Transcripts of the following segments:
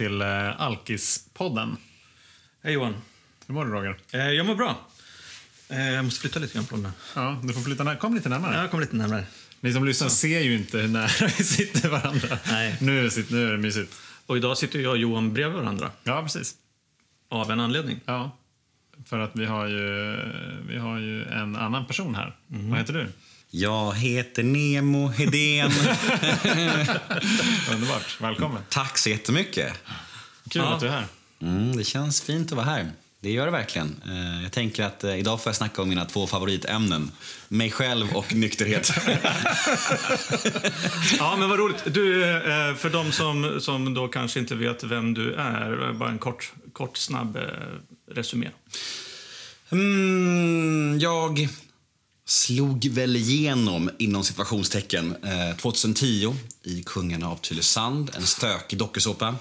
till eh, Alkis-podden. Hej Johan. Hur mår du Roger? Eh, jag mår bra. Eh, jag måste flytta lite grann på den här. Ja, du får flytta när- Kom lite närmare. Jag kommer lite närmare. Ni som lyssnar ser ju inte hur nära vi sitter varandra. Nej. Nu är, det, sitt- nu är det mysigt. Och idag sitter jag och Johan bredvid varandra. Ja, precis. Av en anledning. Ja. För att vi har ju, vi har ju en annan person här. Vad heter du? Jag heter Nemo Hedén. Underbart. Välkommen. Tack så jättemycket. Kul Ja. att du är här. Mm, det känns fint att vara här. Det gör det verkligen. Eh, Jag tänker att eh, idag får jag snacka om mina två favoritämnen. Mig själv och nykterhet. Ja, men vad roligt. Du, eh, för de som, som då kanske inte vet vem du är, bara en kort, kort snabb resumé. Mm, jag slog väl igenom, inom situationstecken, eh, 2010 i Kungarna av Tylösand. En stökig dokusåpa.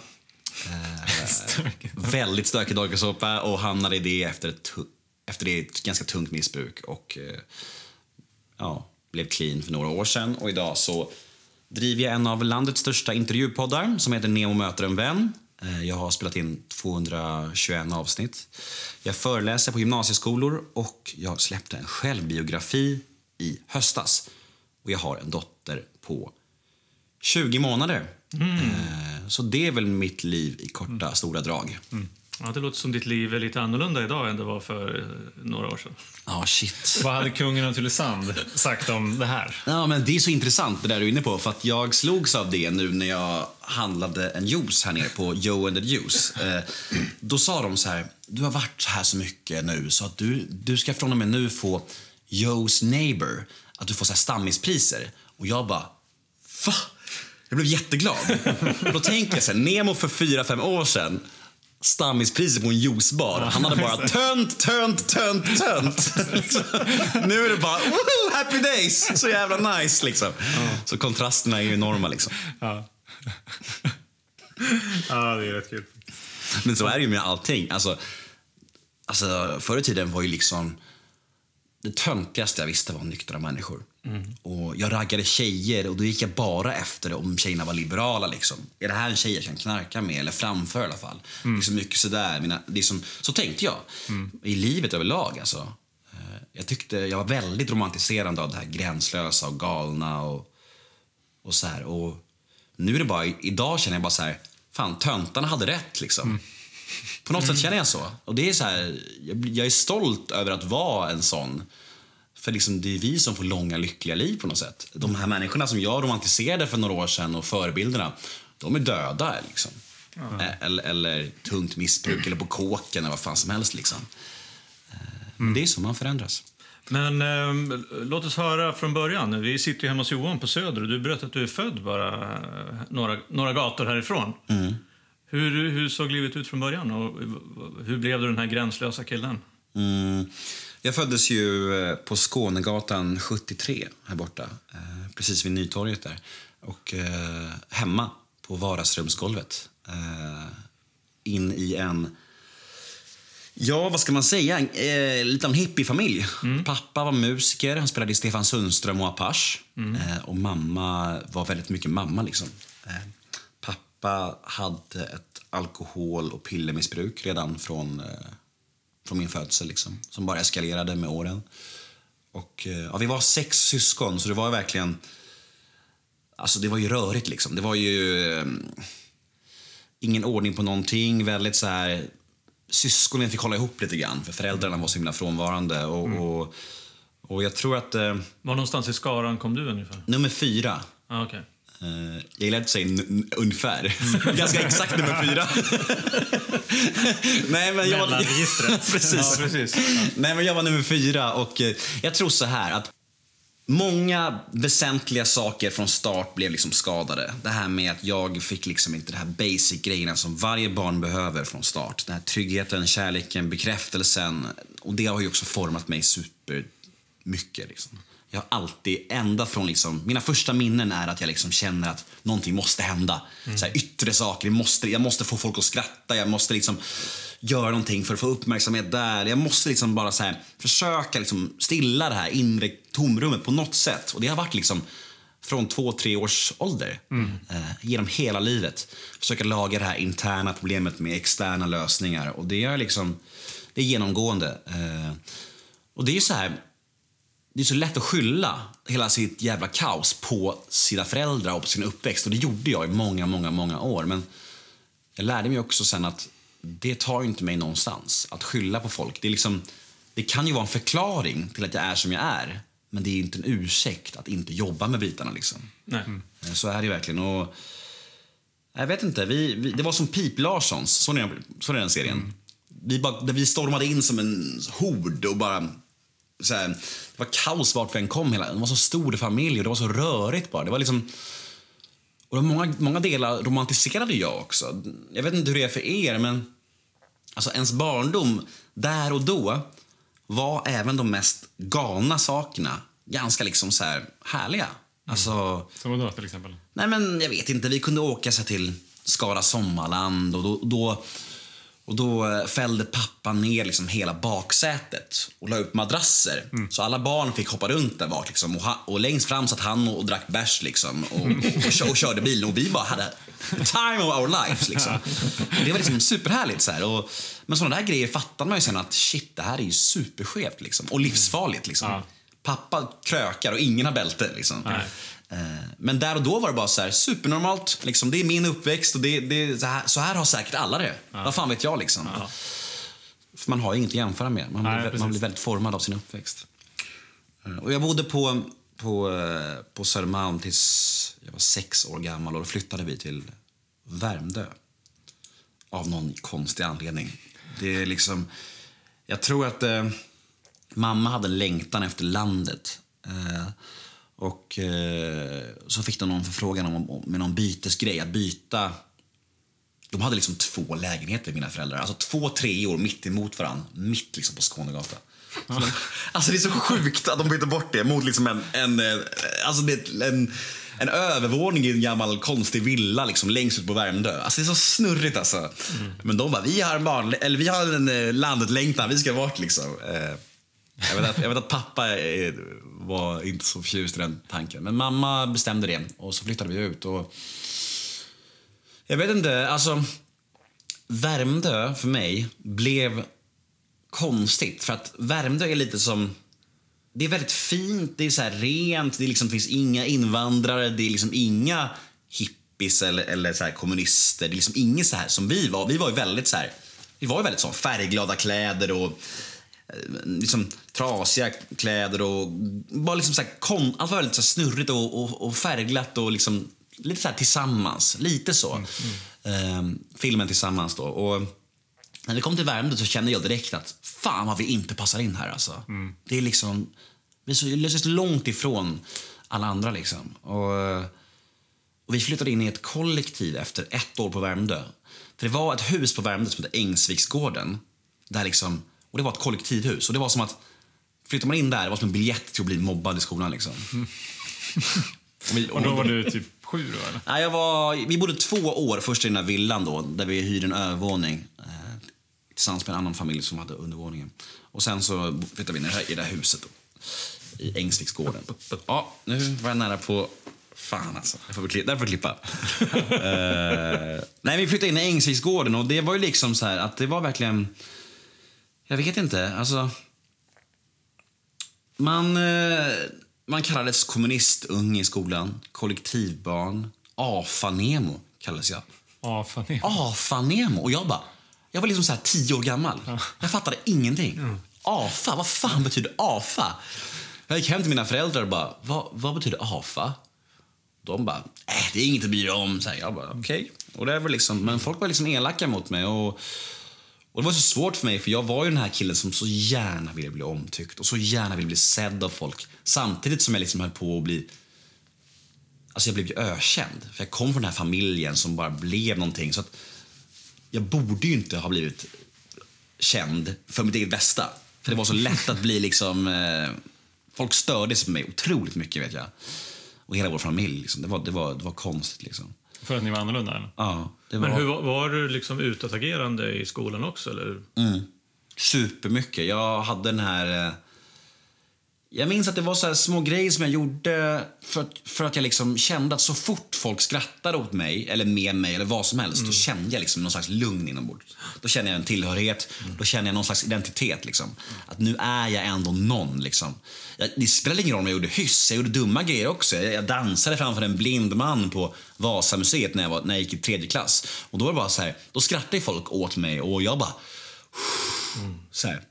Eh, väldigt stökig dokusåpa och hamnade i det efter ett, efter det ett ganska tungt missbruk. Och eh, ja, blev clean för några år sedan. Och idag så driver jag en av landets största intervjupoddar som heter Nemo möter en vän. Eh, Jag har spelat in 221 avsnitt. Jag föreläser på gymnasieskolor och jag släppte en självbiografi i höstas. Och jag har en dotter på 20 månader. Eh, Så det är väl mitt liv i korta, stora drag. Ja, det låter som ditt liv är lite annorlunda idag än det var för eh, några år sedan. Ja, shit. Vad hade kungen av Tylösand sagt om det här? Ja, men det är så intressant det där du är inne på. För att jag slogs av det nu när jag handlade en juice här nere på Joe and the Juice. Eh, då sa de så här, du har varit här så mycket nu så att du, du ska från och med nu få Joe's Neighbor. Att du får så här stammispriser. Och jag bara, va? Jag blev jätteglad. Och då tänker jag så här, Nemo för fyra fem år sedan stammispriser på en juicebar. Han hade bara tönt, tönt, tönt, tönt. nu är det bara woho, happy days! Så jävla nice liksom. Så kontrasterna är ju enorma liksom. Ja. ja, det är rätt kul. Men så är det ju med allting. Alltså, alltså, förr i tiden var ju liksom... Det töntigaste jag visste var nyktra människor. Och Jag raggade tjejer och då gick jag bara efter om tjejerna var liberala. Liksom. Är det här en tjej jag kan knarka med? Eller framför i alla fall. Liksom mycket sådär. Mina, liksom, så tänkte jag. I livet överlag. Alltså. Eh, Jag tyckte jag var väldigt romantiserande av det här gränslösa och galna. Och, och så här. Och nu är det bara, idag känner jag bara så här, fan töntarna hade rätt liksom. På något sätt känner jag så. Och det är så här, jag, är stolt över att vara en sån. För liksom, det är vi som får långa lyckliga liv på något sätt. De här människorna som jag romantiserade för några år sedan och förebilderna, de är döda liksom. Eh, Eller, eller tungt missbruk eller på kåken eller vad fan som helst liksom. Eh, Men det är så man förändras. Men eh, låt oss höra från början. Vi sitter ju hemma hos Johan på Söder och du berättade att du är född bara eh, några, några gator härifrån. Hur, hur såg livet ut från början och hur blev du den här gränslösa killen? Mm. Jag föddes ju eh, på Skånegatan 73 här borta. Eh, precis vid Nytorget där. Och eh, hemma på vardagsrumsgolvet. Eh, in i en, ja vad ska man säga, en eh, liten hippiefamilj. Pappa var musiker, han spelade i Stefan Sundström och Apache. Eh, och mamma var väldigt mycket mamma liksom. Pappa hade ett alkohol och pillermissbruk redan från eh, från min födsel liksom, som bara eskalerade med åren. Och, eh, ja, vi var sex syskon, så det var verkligen... Alltså det var ju rörigt liksom. Det var ju eh, ingen ordning på någonting. Väldigt så här... Syskonen fick hålla ihop lite grann, för föräldrarna var så himla frånvarande. Och, och, och jag tror att... Eh, Var någonstans i skaran kom du ungefär? nummer fyra Ah, okay. Eh, jag gillar att säga ungefär. Ganska exakt nummer fyra. Nej, men jag var... Precis. Ja, precis. Nej, men jag var nummer fyra och eh, jag tror så här att Många väsentliga saker från start blev liksom skadade. Det här med att jag fick liksom inte de här basic-grejerna som varje barn behöver från start. Den här tryggheten, kärleken, bekräftelsen. Och det har ju också format mig supermycket. Liksom. Jag har alltid, ända från liksom, mina första minnen är att jag liksom känner att någonting måste hända. Så här, yttre saker, jag måste, jag måste få folk att skratta, jag måste liksom göra någonting för att få uppmärksamhet där. Jag måste liksom bara så här, försöka liksom stilla det här inre tomrummet på något sätt. Och det har varit liksom från två, tre års ålder. Eh, genom hela livet. Försöka laga det här interna problemet med externa lösningar. Och det är liksom, det är genomgående. Eh, och det är ju så här, det är så lätt att skylla hela sitt jävla kaos på sina föräldrar och på sin uppväxt. Och det gjorde jag i många, många, många år. Men jag lärde mig också sen att det tar ju inte mig någonstans. Att skylla på folk. Det, är liksom, det kan ju vara en förklaring till att jag är som jag är. Men det är inte en ursäkt att inte jobba med bitarna. Liksom. Nej. Eh, Så är det verkligen. Och, jag vet inte, vi, vi, det var som Pip Larssons, så är, så är den serien. Vi, bara, vi stormade in som en hord och bara... Så här, det var kaos vart vi än kom. Hela, det var så stor familj och det var så rörigt bara. Det var liksom... Och det var många, många delar romantiserade jag också. Jag vet inte hur det är för er, men alltså ens barndom där och då var även de mest galna sakerna ganska liksom så här härliga. Alltså, Som vadå till exempel? Nej, men jag vet inte. Vi kunde åka så till Skara Sommarland och då, då, och då eh, fällde pappa ner liksom hela baksätet och la upp madrasser. Så alla barn fick hoppa runt där bak. Liksom. Och, ha, och längst fram satt han och, och drack bärs liksom, och, och, och, kö- och körde bilen. Och vi bara hade time of our lives. Liksom. Det var liksom superhärligt. Så här. Och, men sådana där grejer fattade man ju sen att shit, det här är ju superskevt liksom. och livsfarligt. Liksom. Ja. Pappa krökar och ingen har bälte. Liksom. Nej. Eh, Men där och då var det bara så här, supernormalt. Liksom, det är min uppväxt och det, det, så, här, så här har säkert alla det. Vad fan vet jag liksom. För man har ju inget att jämföra med. Man, Nej, blir, man blir väldigt formad av sin uppväxt. Eh, Och jag bodde på, på, eh, på Södermalm tills jag var sex år gammal och då flyttade vi till Värmdö. Av någon konstig anledning. Det är liksom... Jag tror att eh, mamma hade en längtan efter landet. Eh, och eh, så fick de någon förfrågan om, om, med någon bytesgrej, att byta. De hade liksom två lägenheter, mina föräldrar. Alltså två treor mitt emot varandra, mitt liksom på Skånegatan. De- Alltså det är så sjukt att de bytte bort det mot liksom en, en, eh, alltså det, en, en övervåning i en gammal konstig villa liksom längst ut på Värmdö. Alltså det är så snurrigt alltså. Men de bara, vi har en, barn, eller vi har en eh, landet-längtan, vi ska bort liksom. Eh, jag vet, att, jag vet att pappa var inte så förtjust i den tanken. Men mamma bestämde det och så flyttade vi ut. Och jag vet inte, alltså... Värmdö för mig blev konstigt. För att Värmdö är lite som... Det är väldigt fint, det är så här rent, det liksom finns inga invandrare, det är liksom inga hippies eller, eller så här kommunister. Det är liksom inget så här som vi var. Vi var ju väldigt så här... Vi var ju väldigt så färgglada kläder och liksom trasiga kläder och bara liksom så här, kon, allt var väldigt så snurrigt och, och, och färgglatt och liksom lite så tillsammans. Lite så. Ehm, filmen tillsammans då. Och när vi kom till Värmdö så kände jag direkt att fan vad vi inte passar in här alltså. Det är liksom, vi är så, så långt ifrån alla andra liksom. Och, och vi flyttade in i ett kollektiv efter ett år på Värmdö. För det var ett hus på Värmdö som hette Ängsviksgården. Där liksom, och det var ett kollektivhus. Och det var som att, flyttar man in där, det var som en biljett till att bli mobbad i skolan liksom. och, vi, Och då var du typ sju då eller? Nej, jag var, vi bodde två år först i den här villan då, där vi hyrde en övervåning. Eh, tillsammans med en annan familj som hade undervåningen. Och sen så flyttade vi in i det här, i det här huset då, i Ängsviksgården. Ja, nu var jag nära på... Fan alltså, jag får klippa. Där får klippa. Eh, nej, vi flyttade in i Ängsviksgården och det var ju liksom så här att det var verkligen... Jag vet inte, alltså... Man, eh, man kallades kommunistunge i skolan, kollektivbarn, AFA-Nemo kallades jag. Ja, fan det. AFA-Nemo. Och jag bara, jag var liksom så här tio år gammal. Jag fattade ingenting. AFA, vad fan betyder AFA? Jag gick hem till mina föräldrar och bara, vad, vad betyder AFA? De bara, äh, det är inget att bry dig om. Så här, jag bara, okej. Och det är väl liksom, men folk var liksom elaka mot mig. Och, och det var så svårt för mig, för jag var ju den här killen som så gärna ville bli omtyckt och så gärna ville bli sedd av folk. Samtidigt som jag liksom höll på att bli Alltså jag blev ju ökänd. För jag kom från den här familjen som bara blev någonting. Så att jag borde ju inte ha blivit känd för mitt eget bästa. För det var så lätt att bli liksom... Eh, folk störde sig på mig otroligt mycket vet jag. Och hela vår familj. Liksom. Det, var, det, var, det var konstigt liksom. För att ni var annorlunda eller? Ja, var Men hur, var- du liksom utåtagerande i skolan också? Eller? supermycket. Jag hade den här... Jag minns att det var så små grejer som jag gjorde för att, för att jag liksom kände att så fort folk skrattade åt mig, eller med mig, eller vad som helst, då kände jag liksom någon slags lugn inombords. Då kände jag en tillhörighet, då kände jag någon slags identitet. Liksom. Att nu är jag ändå någon. Liksom. Jag, det spelade ingen roll om jag gjorde hyss, jag gjorde dumma grejer också. Jag, jag dansade framför en blind man på Vasamuseet när jag, var, när jag gick i tredje klass. Och då var det bara så här, då skrattade folk åt mig och jag bara... Så här.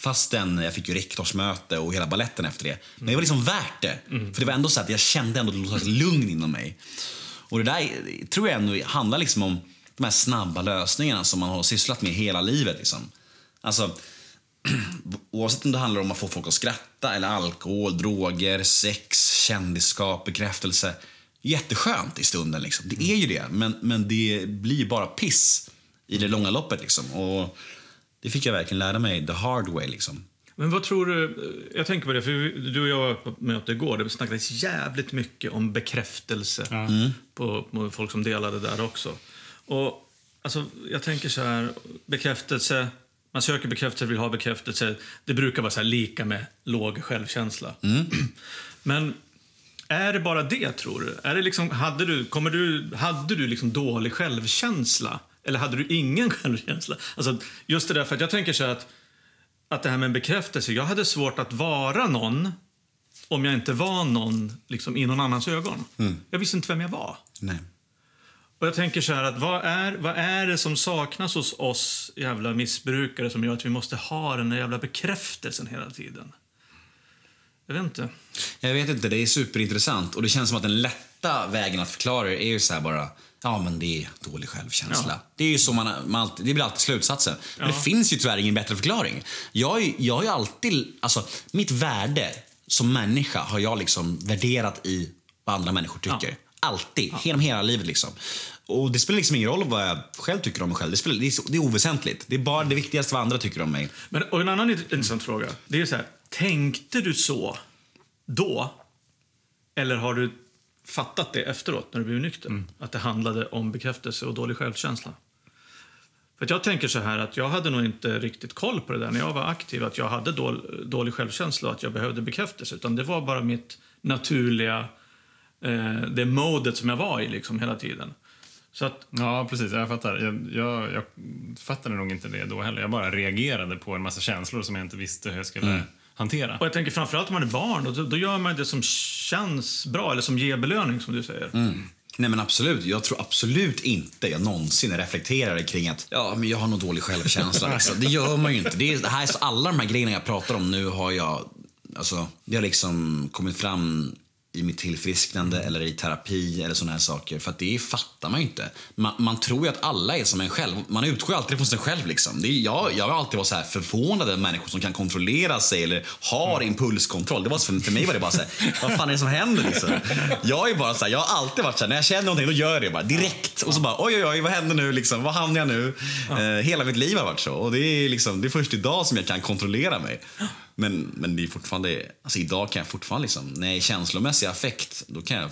Fastän jag fick ju rektorsmöte och hela balletten efter det. Men det var liksom värt det. För det var ändå så att jag kände ändå något slags lugn inom mig. Och det där tror jag ändå handlar liksom om de här snabba lösningarna som man har sysslat med hela livet. Liksom. Alltså, oavsett om det handlar om att få folk att skratta, eller alkohol, droger, sex, kändisskap, bekräftelse. Jätteskönt i stunden. Liksom. Det är ju det, men, men det blir bara piss i det långa loppet. Liksom. Och det fick jag verkligen lära mig the hard way. Liksom. Men vad tror du, jag tänker på det, för du och jag var på möte igår det snackades jävligt mycket om bekräftelse på, på folk som delade där också. Och alltså, jag tänker så här, bekräftelse, man söker bekräftelse, vill ha bekräftelse, det brukar vara så här lika med låg självkänsla. Men är det bara det, tror du? Är det liksom, hade du, kommer du, hade du liksom dålig självkänsla? Eller hade du ingen självkänsla? Alltså, just det där, för att jag tänker så att, att det här med en bekräftelse, jag hade svårt att vara någon om jag inte var någon liksom, i någon annans ögon. Jag visste inte vem jag var. Nej. Och jag tänker så här att vad är, vad är det som saknas hos oss jävla missbrukare som gör att vi måste ha den där jävla bekräftelsen hela tiden? Jag vet inte. Jag vet inte, det är superintressant. Och det känns som att den lätta vägen att förklara det är ju så här bara, ja men det är dålig självkänsla. Ja. Det är ju så man, man alltid, det blir alltid slutsatsen. Men det finns ju tyvärr ingen bättre förklaring. Jag, jag har ju alltid, alltså mitt värde som människa har jag liksom värderat i vad andra människor tycker. Alltid, genom hela livet liksom. Och det spelar liksom ingen roll vad jag själv tycker om mig själv. Det, spelar, det, är, det är oväsentligt. Det är bara det viktigaste vad andra tycker om mig. Men, och en annan intressant fråga. Det är så här, tänkte du så då? Eller har du fattat det efteråt när du blev nykter? Att det handlade om bekräftelse och dålig självkänsla? För jag tänker så här att jag hade nog inte riktigt koll på det där när jag var aktiv. Att jag hade dål, dålig självkänsla och att jag behövde bekräftelse. Utan det var bara mitt naturliga, eh, det modet som jag var i liksom hela tiden. Så att, Ja, precis. Jag fattar. Jag, jag, jag fattade nog inte det då heller. Jag bara reagerade på en massa känslor som jag inte visste hur jag skulle hantera. och jag tänker framförallt om man är barn, och då, då gör man det som känns bra eller som ger belöning som du säger. Nej men absolut, jag tror absolut inte jag någonsin reflekterar kring att ja, men jag har nog dålig självkänsla. Liksom. Det gör man ju inte. Det, är, det här är så, alla de här grejerna jag pratar om nu har jag, alltså, det har liksom kommit fram i mitt tillfrisknande eller i terapi eller såna här saker. För att det fattar man ju inte. Man, man tror ju att alla är som en själv. Man utgår alltid från sig själv. Liksom. Det är, jag, jag har alltid varit så här förvånad över människor som kan kontrollera sig eller har impulskontroll. Det var så, för mig var det bara så här, vad fan är det som händer? Liksom? Jag är bara så här, jag har alltid varit så här, när jag känner någonting då gör jag det bara direkt. Och så bara, oj oj oj, vad händer nu? Liksom, vad hamnar jag nu? Eh, hela mitt liv har varit så. Och det är, liksom, det är först idag som jag kan kontrollera mig. Men, men det är fortfarande, alltså idag kan jag fortfarande, liksom, när jag är känslomässig affekt, då kan jag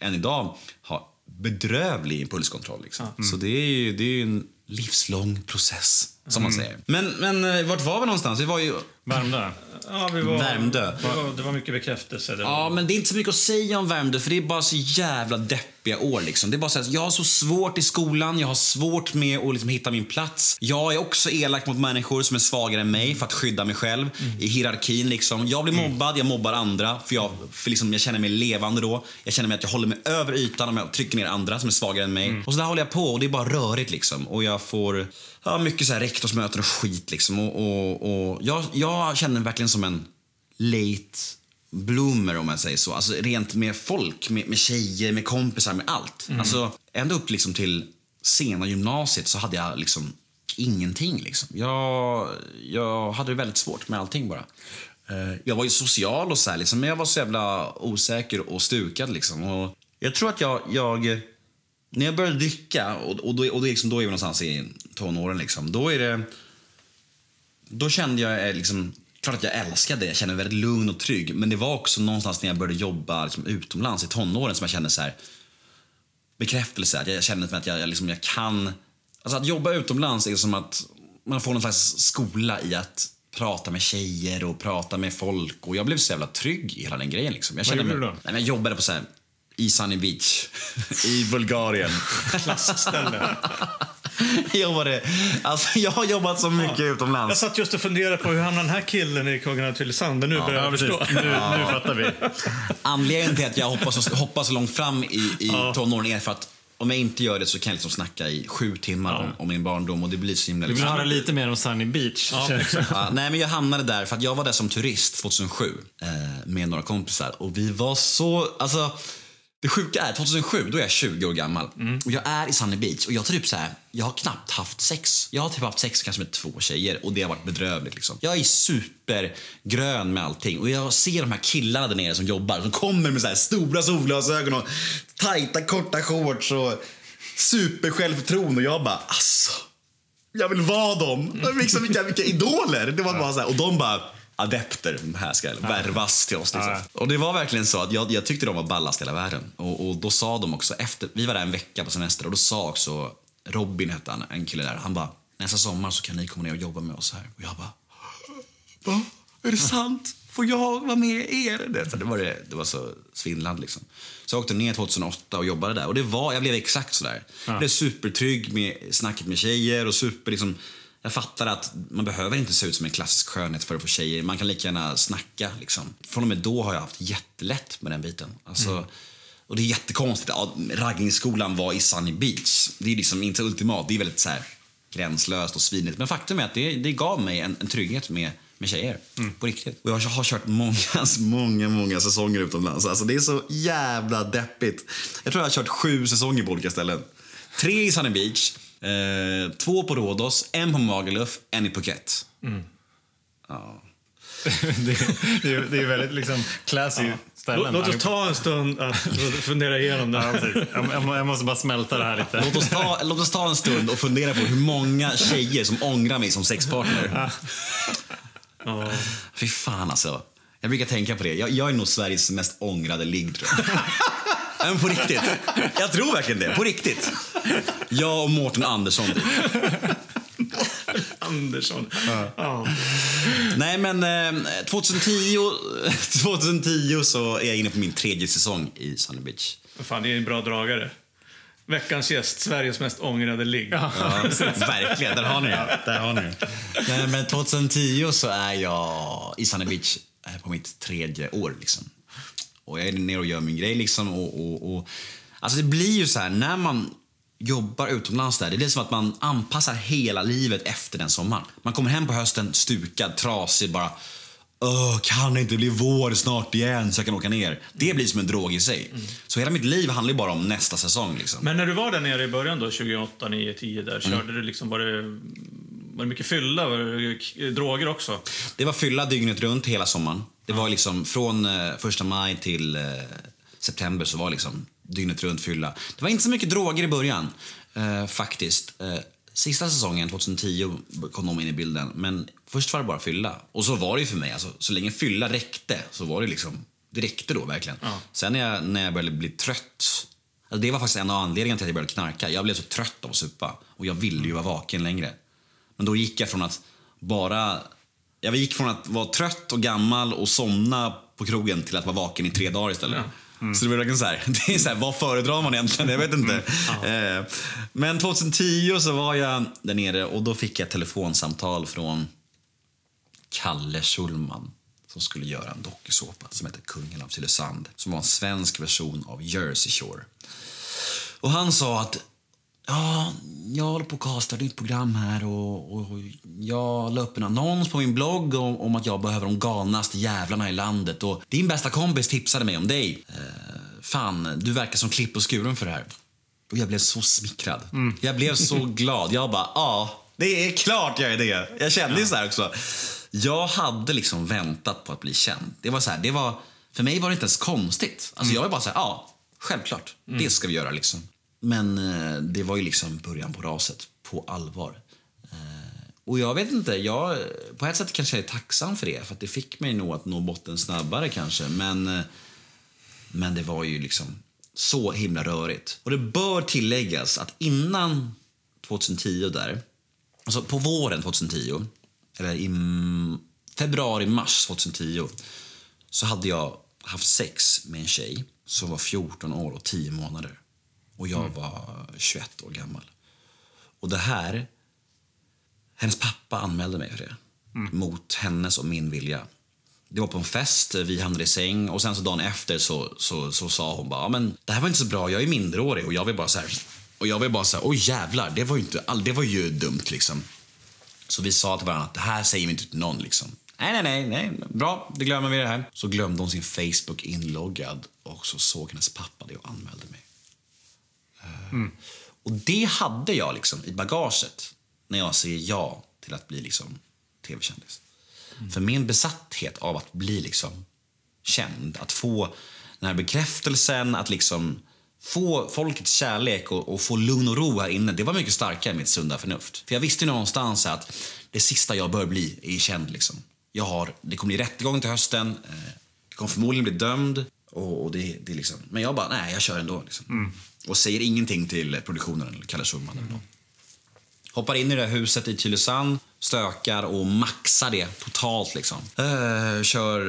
än idag ha bedrövlig impulskontroll. Liksom. Så det är ju det är ju en livslång process, som man säger. Men, men eh, vart var vi någonstans? Vi var ju... Värmdö. Ja, vi var, Värmdö. Det var, det var mycket bekräftelse. Det var, Ja, men det är inte så mycket att säga om Värmdö, för det är bara så jävla deppiga år. Liksom. Det är bara så här, jag har så svårt i skolan, jag har svårt med att liksom hitta min plats. Jag är också elak mot människor som är svagare än mig för att skydda mig själv i hierarkin. Liksom. Jag blir mobbad, jag mobbar andra, för, jag, för liksom, jag känner mig levande då. Jag känner mig att jag håller mig över ytan om jag trycker ner andra som är svagare än mig. Och så där håller jag på och det är bara rörigt liksom. Och jag får ja, mycket så här rektorsmöten och skit liksom. Och, och, och jag, jag känner mig verkligen som en late bloomer om man säger så. Alltså rent med folk, med, med tjejer, med kompisar, med allt. Alltså ända upp liksom till sena gymnasiet så hade jag liksom ingenting liksom. Jag, jag hade det väldigt svårt med allting bara. Eh, Jag var ju social och så här, liksom, men jag var så jävla osäker och stukad liksom. Och jag tror att jag, jag när jag började dricka, och, och, då, och det liksom, då är vi någonstans i tonåren, liksom, då är det då kände jag eh, liksom, klart att jag älskade det. Jag kände mig väldigt lugn och trygg. Men det var också någonstans när jag började jobba liksom, utomlands i tonåren som jag kände så här bekräftelse. Att jag kände att jag, jag, liksom, jag kan... Alltså att jobba utomlands är som att man får någon slags skola i att prata med tjejer och prata med folk. Och jag blev så jävla trygg i hela den grejen. Liksom. Jag Vad gjorde mig- du då? Nej, Jag jobbade på så här, i Sunny Beach i Bulgarien. Klassställe. Jag jobbade, alltså jag har jobbat så mycket Jag utomlands. satt just och funderade på hur hamnade den här killen i Kungen av Tylösand. Men nu börjar Ja, jag precis. förstå. Nu, nu fattar vi. Anledningen till att jag hoppar så, hoppar så långt fram i, i tonåren är för att om jag inte gör det så kan jag liksom snacka i sju timmar om, om min barndom och det blir så himla... Vi vill Liksom. höra lite mer om Sunny Beach. Ja, nej, men jag hamnade där för att jag var där som turist 2007 eh, med några kompisar och vi var så... Alltså, det sjuka är, 2007 då är jag 20 år gammal och jag är i Sunny Beach och jag typ så här, jag har knappt haft sex. Jag har typ haft sex kanske med två tjejer och det har varit bedrövligt. Liksom. Jag är supergrön med allting och jag ser de här killarna där nere som jobbar som kommer med så här stora solglasögon och tajta korta shorts och supersjälvförtroende och jag bara alltså jag vill vara dem. Liksom, vilka, vilka idoler. Det var bara så här, och de bara adepter, de här ska värvas till oss. Liksom. Ja. Och det var verkligen så att jag, jag tyckte de var ballast hela världen. Och, och då sa de också, efter, vi var där en vecka på semester och då sa också Robin hette han, en kille där, han bara nästa sommar så kan ni komma ner och jobba med oss här. Och jag bara, va? Är det sant? Får jag vara med er? Det, det, var, det, det var så svindlande liksom. Så jag åkte ner 2008 och jobbade där och det var, jag blev exakt sådär. Jag blev supertrygg med snacket med tjejer och super liksom, jag fattar att man behöver inte se ut som en klassisk skönhet för att få tjejer. Man kan lika gärna snacka liksom. Från och med då har jag haft jättelätt med den biten. Alltså, Och det är jättekonstigt. Ja, raggningsskolan var i Sunny Beach. Det är liksom inte ultimat. Det är väldigt så här, gränslöst och svinigt. Men faktum är att det, det gav mig en, en trygghet med, med tjejer. På riktigt. Och jag har kört många, många, många säsonger utomlands. Alltså det är så jävla deppigt. Jag tror jag har kört sju säsonger på olika ställen. Tre i Sunny Beach, eh, två på Rhodos, en på Magaluf, en i Phuket. Ja. det, det, är, det är väldigt liksom classy ställen. Låt, oss ta en stund att fundera igenom det Ja, här. jag, måste bara smälta det här lite. Låt oss, ta, låt oss ta en stund och fundera på hur många tjejer som ångrar mig som sexpartner. Ja. Fy fan alltså. Jag brukar tänka på det. Jag, jag är nog Sveriges mest ångrade ligg tror jag. Nej, Men på riktigt. Jag tror verkligen det. På riktigt. Jag och Mårten Andersson. Andersson. Ja. Nej men eh, 2010, 2010 så är jag inne på min tredje säsong i Sunny Beach. Fan, det är en bra dragare. Veckans gäst, Sveriges mest ångrade ligg. Ja, verkligen. Där har ni det. Där har ni det. Nej, men 2010 så är jag i Sunny Beach eh, på mitt tredje år. Liksom. Och jag är nere och gör min grej. Liksom, och, och, och, alltså det blir ju så här, när man jobbar utomlands där, det blir som att man anpassar hela livet efter den sommaren. Man kommer hem på hösten stukad, trasig, bara Åh, kan det inte bli vår snart igen så jag kan åka ner? Det blir som en drog i sig. Så hela mitt liv handlar bara om nästa säsong. Liksom. Men när du var där nere i början då, 2008, 9, 10 där, körde du liksom, var det, var det mycket fylla? Var det k- droger också? Det var fylla dygnet runt hela sommaren. Det var liksom från eh, första maj till eh, september så var liksom dygnet runt fylla. Det var inte så mycket droger i början eh, faktiskt. Sista säsongen, 2010, kom de in i bilden. Men först var det bara fylla. Och så var det för mig. Alltså, så länge fylla räckte så var det liksom, det räckte då verkligen. Ja. Sen när jag, när jag började bli trött Alltså det var faktiskt en av anledningarna till att jag började knarka. Jag blev så trött av att supa och jag ville ju vara vaken längre. Men då gick jag från att bara... Jag gick från att vara trött och gammal och somna på krogen till att vara vaken i tre dagar istället. Så det var verkligen så här, det är så här, vad föredrar man egentligen? Jag vet inte. Eh, Men 2010 så var jag där nere och då fick jag ett telefonsamtal från Kalle Schulman som skulle göra en dokusåpa som heter Kungen av Tylösand. Som var en svensk version av Jersey Shore. Och han sa att ja, jag håller på att casta ett nytt program här och, och jag la upp en annons på min blogg om, om att jag behöver de galnaste jävlarna i landet och din bästa kompis tipsade mig om dig. Eh, fan, du verkar som klipp och skuren för det här. Och jag blev så smickrad. Jag blev så glad. Jag bara, ja, det är klart jag är det. Jag kände ju så här också. Jag hade liksom väntat på att bli känd. Det var så här, det var, för mig var det inte ens konstigt. Alltså jag var bara så här, ja, självklart. Det ska vi göra liksom. Men eh, det var ju liksom början på raset, på allvar. Eh, och jag vet inte, jag, på ett sätt kanske jag är tacksam för det. För att det fick mig nog att nå botten snabbare kanske. Men, eh, men det var ju liksom så himla rörigt. Och det bör tilläggas att innan 2010 där, alltså på våren 2010, eller i, februari, mars 2010 så hade jag haft sex med en tjej som var 14 år och 10 månader. Och jag var 21 år gammal. Och det här... Hennes pappa anmälde mig för det. Mot hennes och min vilja. Det var på en fest, vi hamnade i säng och sen så dagen efter så, så, så sa hon bara "Ja, men det här var inte så bra, jag är minderårig och jag vill bara så här och jag vill bara så här, oj jävlar, det var ju inte, all, det var ju dumt liksom. Så vi sa till varandra att det här säger vi inte till någon liksom. Nej, nej, nej, nej, bra, det glömmer vi det här. Så glömde hon sin Facebook inloggad och så såg hennes pappa det och anmälde mig. Eh, Och det hade jag liksom i bagaget när jag säger ja till att bli liksom tv-kändis. För min besatthet av att bli liksom känd, att få den här bekräftelsen, att liksom få folkets kärlek och, och få lugn och ro här inne, det var mycket starkare än mitt sunda förnuft. För jag visste någonstans att det sista jag bör bli är känd. Liksom. Jag har, det kommer bli rättegång till hösten, eh, jag kommer förmodligen bli dömd. Och, och det, det är liksom, men jag bara, nej, jag kör ändå. Liksom. Och säger ingenting till produktionen eller Kalle Schulman eller någon. Hoppar in i det huset i Tylösand, stökar och maxar det totalt. Liksom. Eh, kör,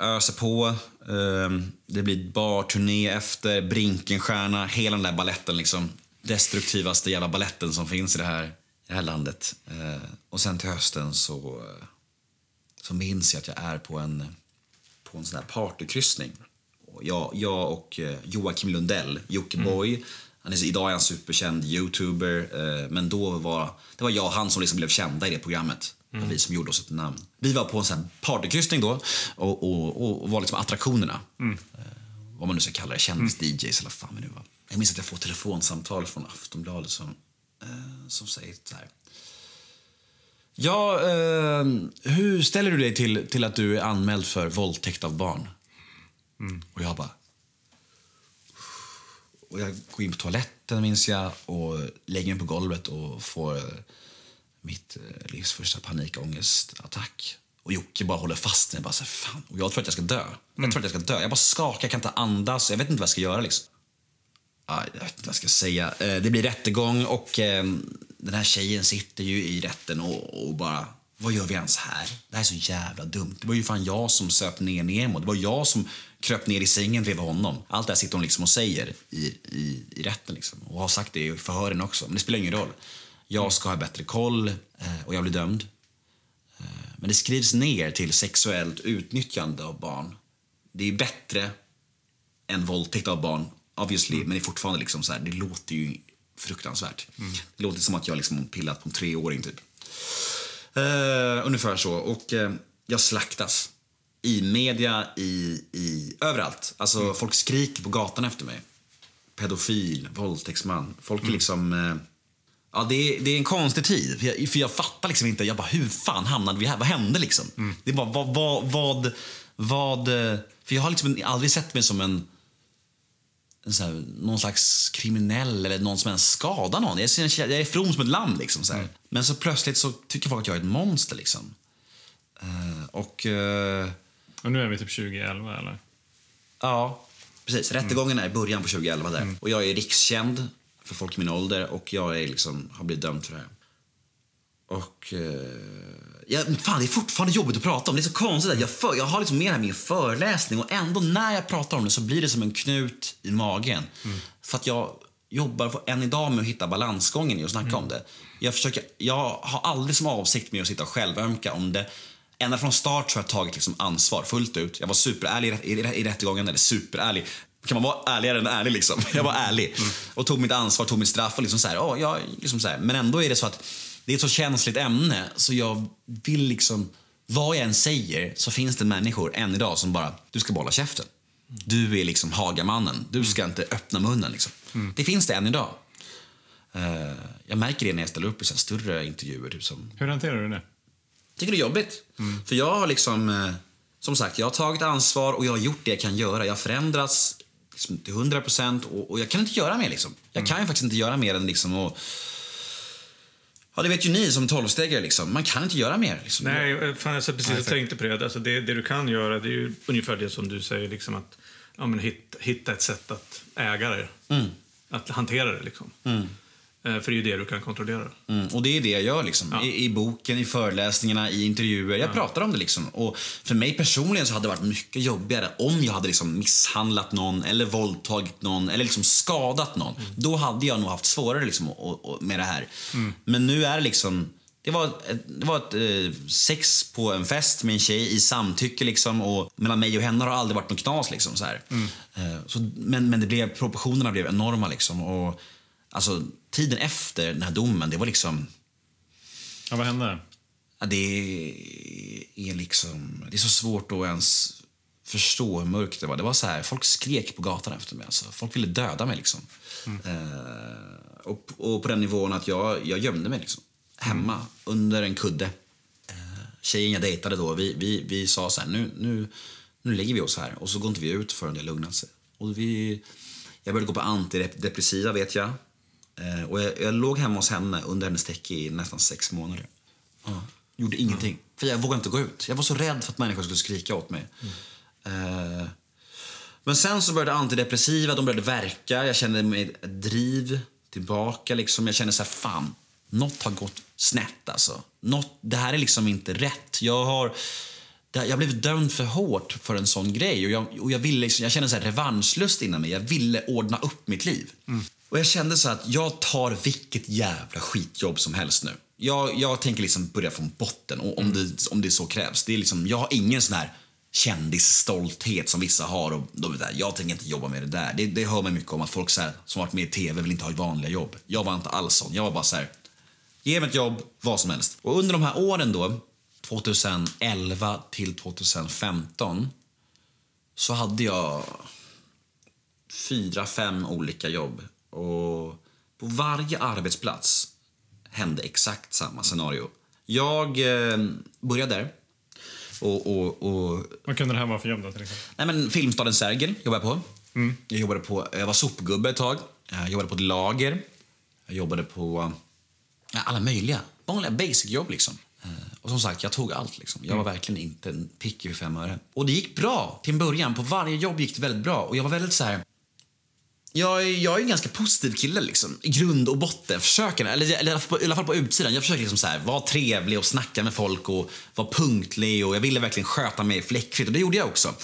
öser på. Eh, det blir barturné efter, Brinkenstjärna, hela den där balletten. Liksom. Destruktivaste jävla balletten som finns i det här, i det här landet. Eh, och sen till hösten så, så minns jag att jag är på en, på en sån här partykryssning. Jag, jag och eh, Joakim Lundell, Jockiboi. Han är, idag är han superkänd youtuber, eh, men då var det var jag och han som liksom blev kända i det programmet. Var Vi som gjorde oss ett namn. Vi var på en sån partykryssning då och, och, och, var liksom attraktionerna. Eh, vad man nu ska kalla det, kändis-DJs eller fan nu var. Jag minns att jag får telefonsamtal från Aftonbladet som, som säger så här. Ja, eh, hur ställer du dig till, till att du är anmäld för våldtäkt av barn? Och jag bara... Och jag går in på toaletten minns jag och lägger mig på golvet och får eh, mitt eh, livs första panikångestattack. Och Jocke bara håller fast mig. Bara så här, Fan. Och jag tror att jag ska dö. Jag tror att jag ska dö. Jag bara skakar, jag kan inte andas. Jag vet inte vad jag ska göra. Liksom. Ja, jag vet inte vad jag ska säga. Eh, Det blir rättegång och den här tjejen sitter ju i rätten och, och bara... Vad gör vi ens här? Det här är så jävla dumt. Det var ju fan jag som söp ner Nemo. Det var jag som kröp ner i sängen bredvid honom. Allt det här sitter hon liksom och säger i, i, i rätten liksom. Och har sagt det i förhören också. Men det spelar ingen roll. Jag ska ha bättre koll eh, och jag blir dömd. Eh, Men det skrivs ner till sexuellt utnyttjande av barn. Det är bättre än våldtäkt av barn, obviously, men det är fortfarande liksom så här, det låter ju fruktansvärt. Det låter som att jag liksom pillat på en treåring typ. Eh, ungefär så. Och eh, jag slaktas. I media, i, i överallt. Alltså folk skriker på gatan efter mig. Pedofil, våldtäktsman. Folk är liksom... Eh, ja, det är, det är en konstig tid. För jag, för jag fattar liksom inte. Jag bara, hur fan hamnade vi här? Vad hände liksom? Det är bara, vad, vad, vad, vad... För jag har liksom aldrig sett mig som en sån här, någon slags kriminell eller någon som ens skadar någon. Jag, är- jag är from som ett lamm. Liksom, så här. Men så plötsligt så tycker folk att jag är ett monster. Liksom. Eh, och eh, Och nu är vi typ 2011 eller? ja, precis. Rättegången är i början på 2011 där. Och jag är rikskänd för folk i min ålder och jag är liksom, har blivit dömd för det här. Och... Eh, ja, men fan, det är fortfarande jobbigt att prata om. Det är så konstigt. Att jag, för, jag har liksom med det här min föreläsning och ändå när jag pratar om det så blir det som en knut i magen. För att jag jobbar på, än idag med att hitta balansgången i att snacka om det. Jag, försöker, jag har aldrig som avsikt med att sitta och självömka om det. Ända från start så har jag tagit liksom ansvar fullt ut. Jag var superärlig i, rätt- i, i rättegången, eller superärlig. Kan man vara ärligare än ärlig liksom? Jag var ärlig. Och tog mitt ansvar, tog mitt straff och liksom så här, åh, jag, liksom så här. Men ändå är det så att det är ett så känsligt ämne så jag vill liksom, vad jag än säger så finns det människor än idag som bara, du ska bara käften. Du är liksom Hagamannen, du ska inte öppna munnen liksom. Det finns det än idag. Eh, jag märker det när jag ställer upp i så större intervjuer. Typ som, Hur hanterar du det? tycker det är jobbigt. För jag har liksom, eh, som sagt, jag har tagit ansvar och jag har gjort det jag kan göra. Jag har förändrats liksom, till 100 procent och, och jag kan inte göra mer. Liksom. Jag kan ju faktiskt inte göra mer än liksom att... Ja, det vet ju ni som tolvstegare. Liksom. Man kan inte göra mer. Liksom. Nej, fan, jag satt precis och tänkte på det. Alltså det. Det du kan göra det är ju ungefär det som du säger, liksom att ja, men hitta, hitta ett sätt att äga det. Att hantera det. Liksom. Eh, För det är ju det du kan kontrollera. Mm, och det är det jag gör liksom. I, I boken, i föreläsningarna, i intervjuer. Jag pratar om det liksom. Och för mig personligen så hade det varit mycket jobbigare om jag hade liksom misshandlat någon eller våldtagit någon eller liksom skadat någon. Då hade jag nog haft svårare liksom och, och, med det här. Men nu är det liksom det var ett, det var ett eh, sex på en fest med en tjej i samtycke liksom och mellan mig och henne har det aldrig varit något knas liksom så här. Eh, så, men, men det blev, proportionerna blev enorma liksom och alltså tiden efter den här domen, det var liksom Ja, vad hände? Det är liksom... Det är så svårt att ens förstå hur mörkt det var. Det var så här, folk skrek på gatan efter mig. Alltså. Folk ville döda mig. Liksom. Eh, och, och på den nivån att jag, jag gömde mig liksom. hemma under en kudde. Eh, tjejen jag dejtade då, vi, vi, vi sa så här, nu, nu, nu lägger vi oss här och så går inte vi ut förrän det lugnat sig. Och vi, jag började gå på antidepressiva vet jag. Eh, och jag, jag låg hemma hos henne under hennes täcke i nästan sex månader. Ja. Gjorde ingenting. För jag vågade inte gå ut. Jag var så rädd för att människor skulle skrika åt mig. Eh, men sen så började antidepressiva, de började verka. Jag kände mig ett driv tillbaka. Liksom. Jag kände så här, fan, något har gått snett alltså. Något, det här är liksom inte rätt. Jag har... Jag blev dömd för hårt för en sån grej. Och jag, och jag, ville liksom, jag kände så här revanschlust inom mig. Jag ville ordna upp mitt liv. Och jag kände så att jag tar vilket jävla skitjobb som helst nu. Jag, jag tänker liksom börja från botten och om, det, om det så krävs. Det är liksom, jag har ingen sån här kändisstolthet som vissa har. Och de är där, jag tänker inte jobba med det där. Det, det hör man mycket om att folk så här, som varit med i TV vill inte ha vanliga jobb. Jag var inte alls sån. Jag var bara så här, ge mig ett jobb, vad som helst. Och under de här åren då, 2011 till 2015, så hade jag fyra, fem olika jobb. Och på varje arbetsplats hände exakt samma scenario. Jag eh, började där. Och, och, och Vad kunde det här vara för jobb då till exempel? Nej, men Filmstaden Sergel jobbade jag på. Jag, jobbade på. jag var sopgubbe ett tag. Jag jobbade på ett lager. Jag jobbade på alla möjliga vanliga basic-jobb. Liksom. Eh, Och som sagt, jag tog allt. Liksom. Jag var verkligen inte en picky för fem öre. Och det gick bra till en början. På varje jobb gick det väldigt bra. Och jag var väldigt så här... Jag jag är en ganska positiv kille liksom, i grund och botten. Försöker, eller, eller i alla fall på- utsidan. Jag försöker liksom så här, vara trevlig och snacka med folk och vara punktlig. Och jag ville verkligen sköta mig fläckfritt och det gjorde jag också.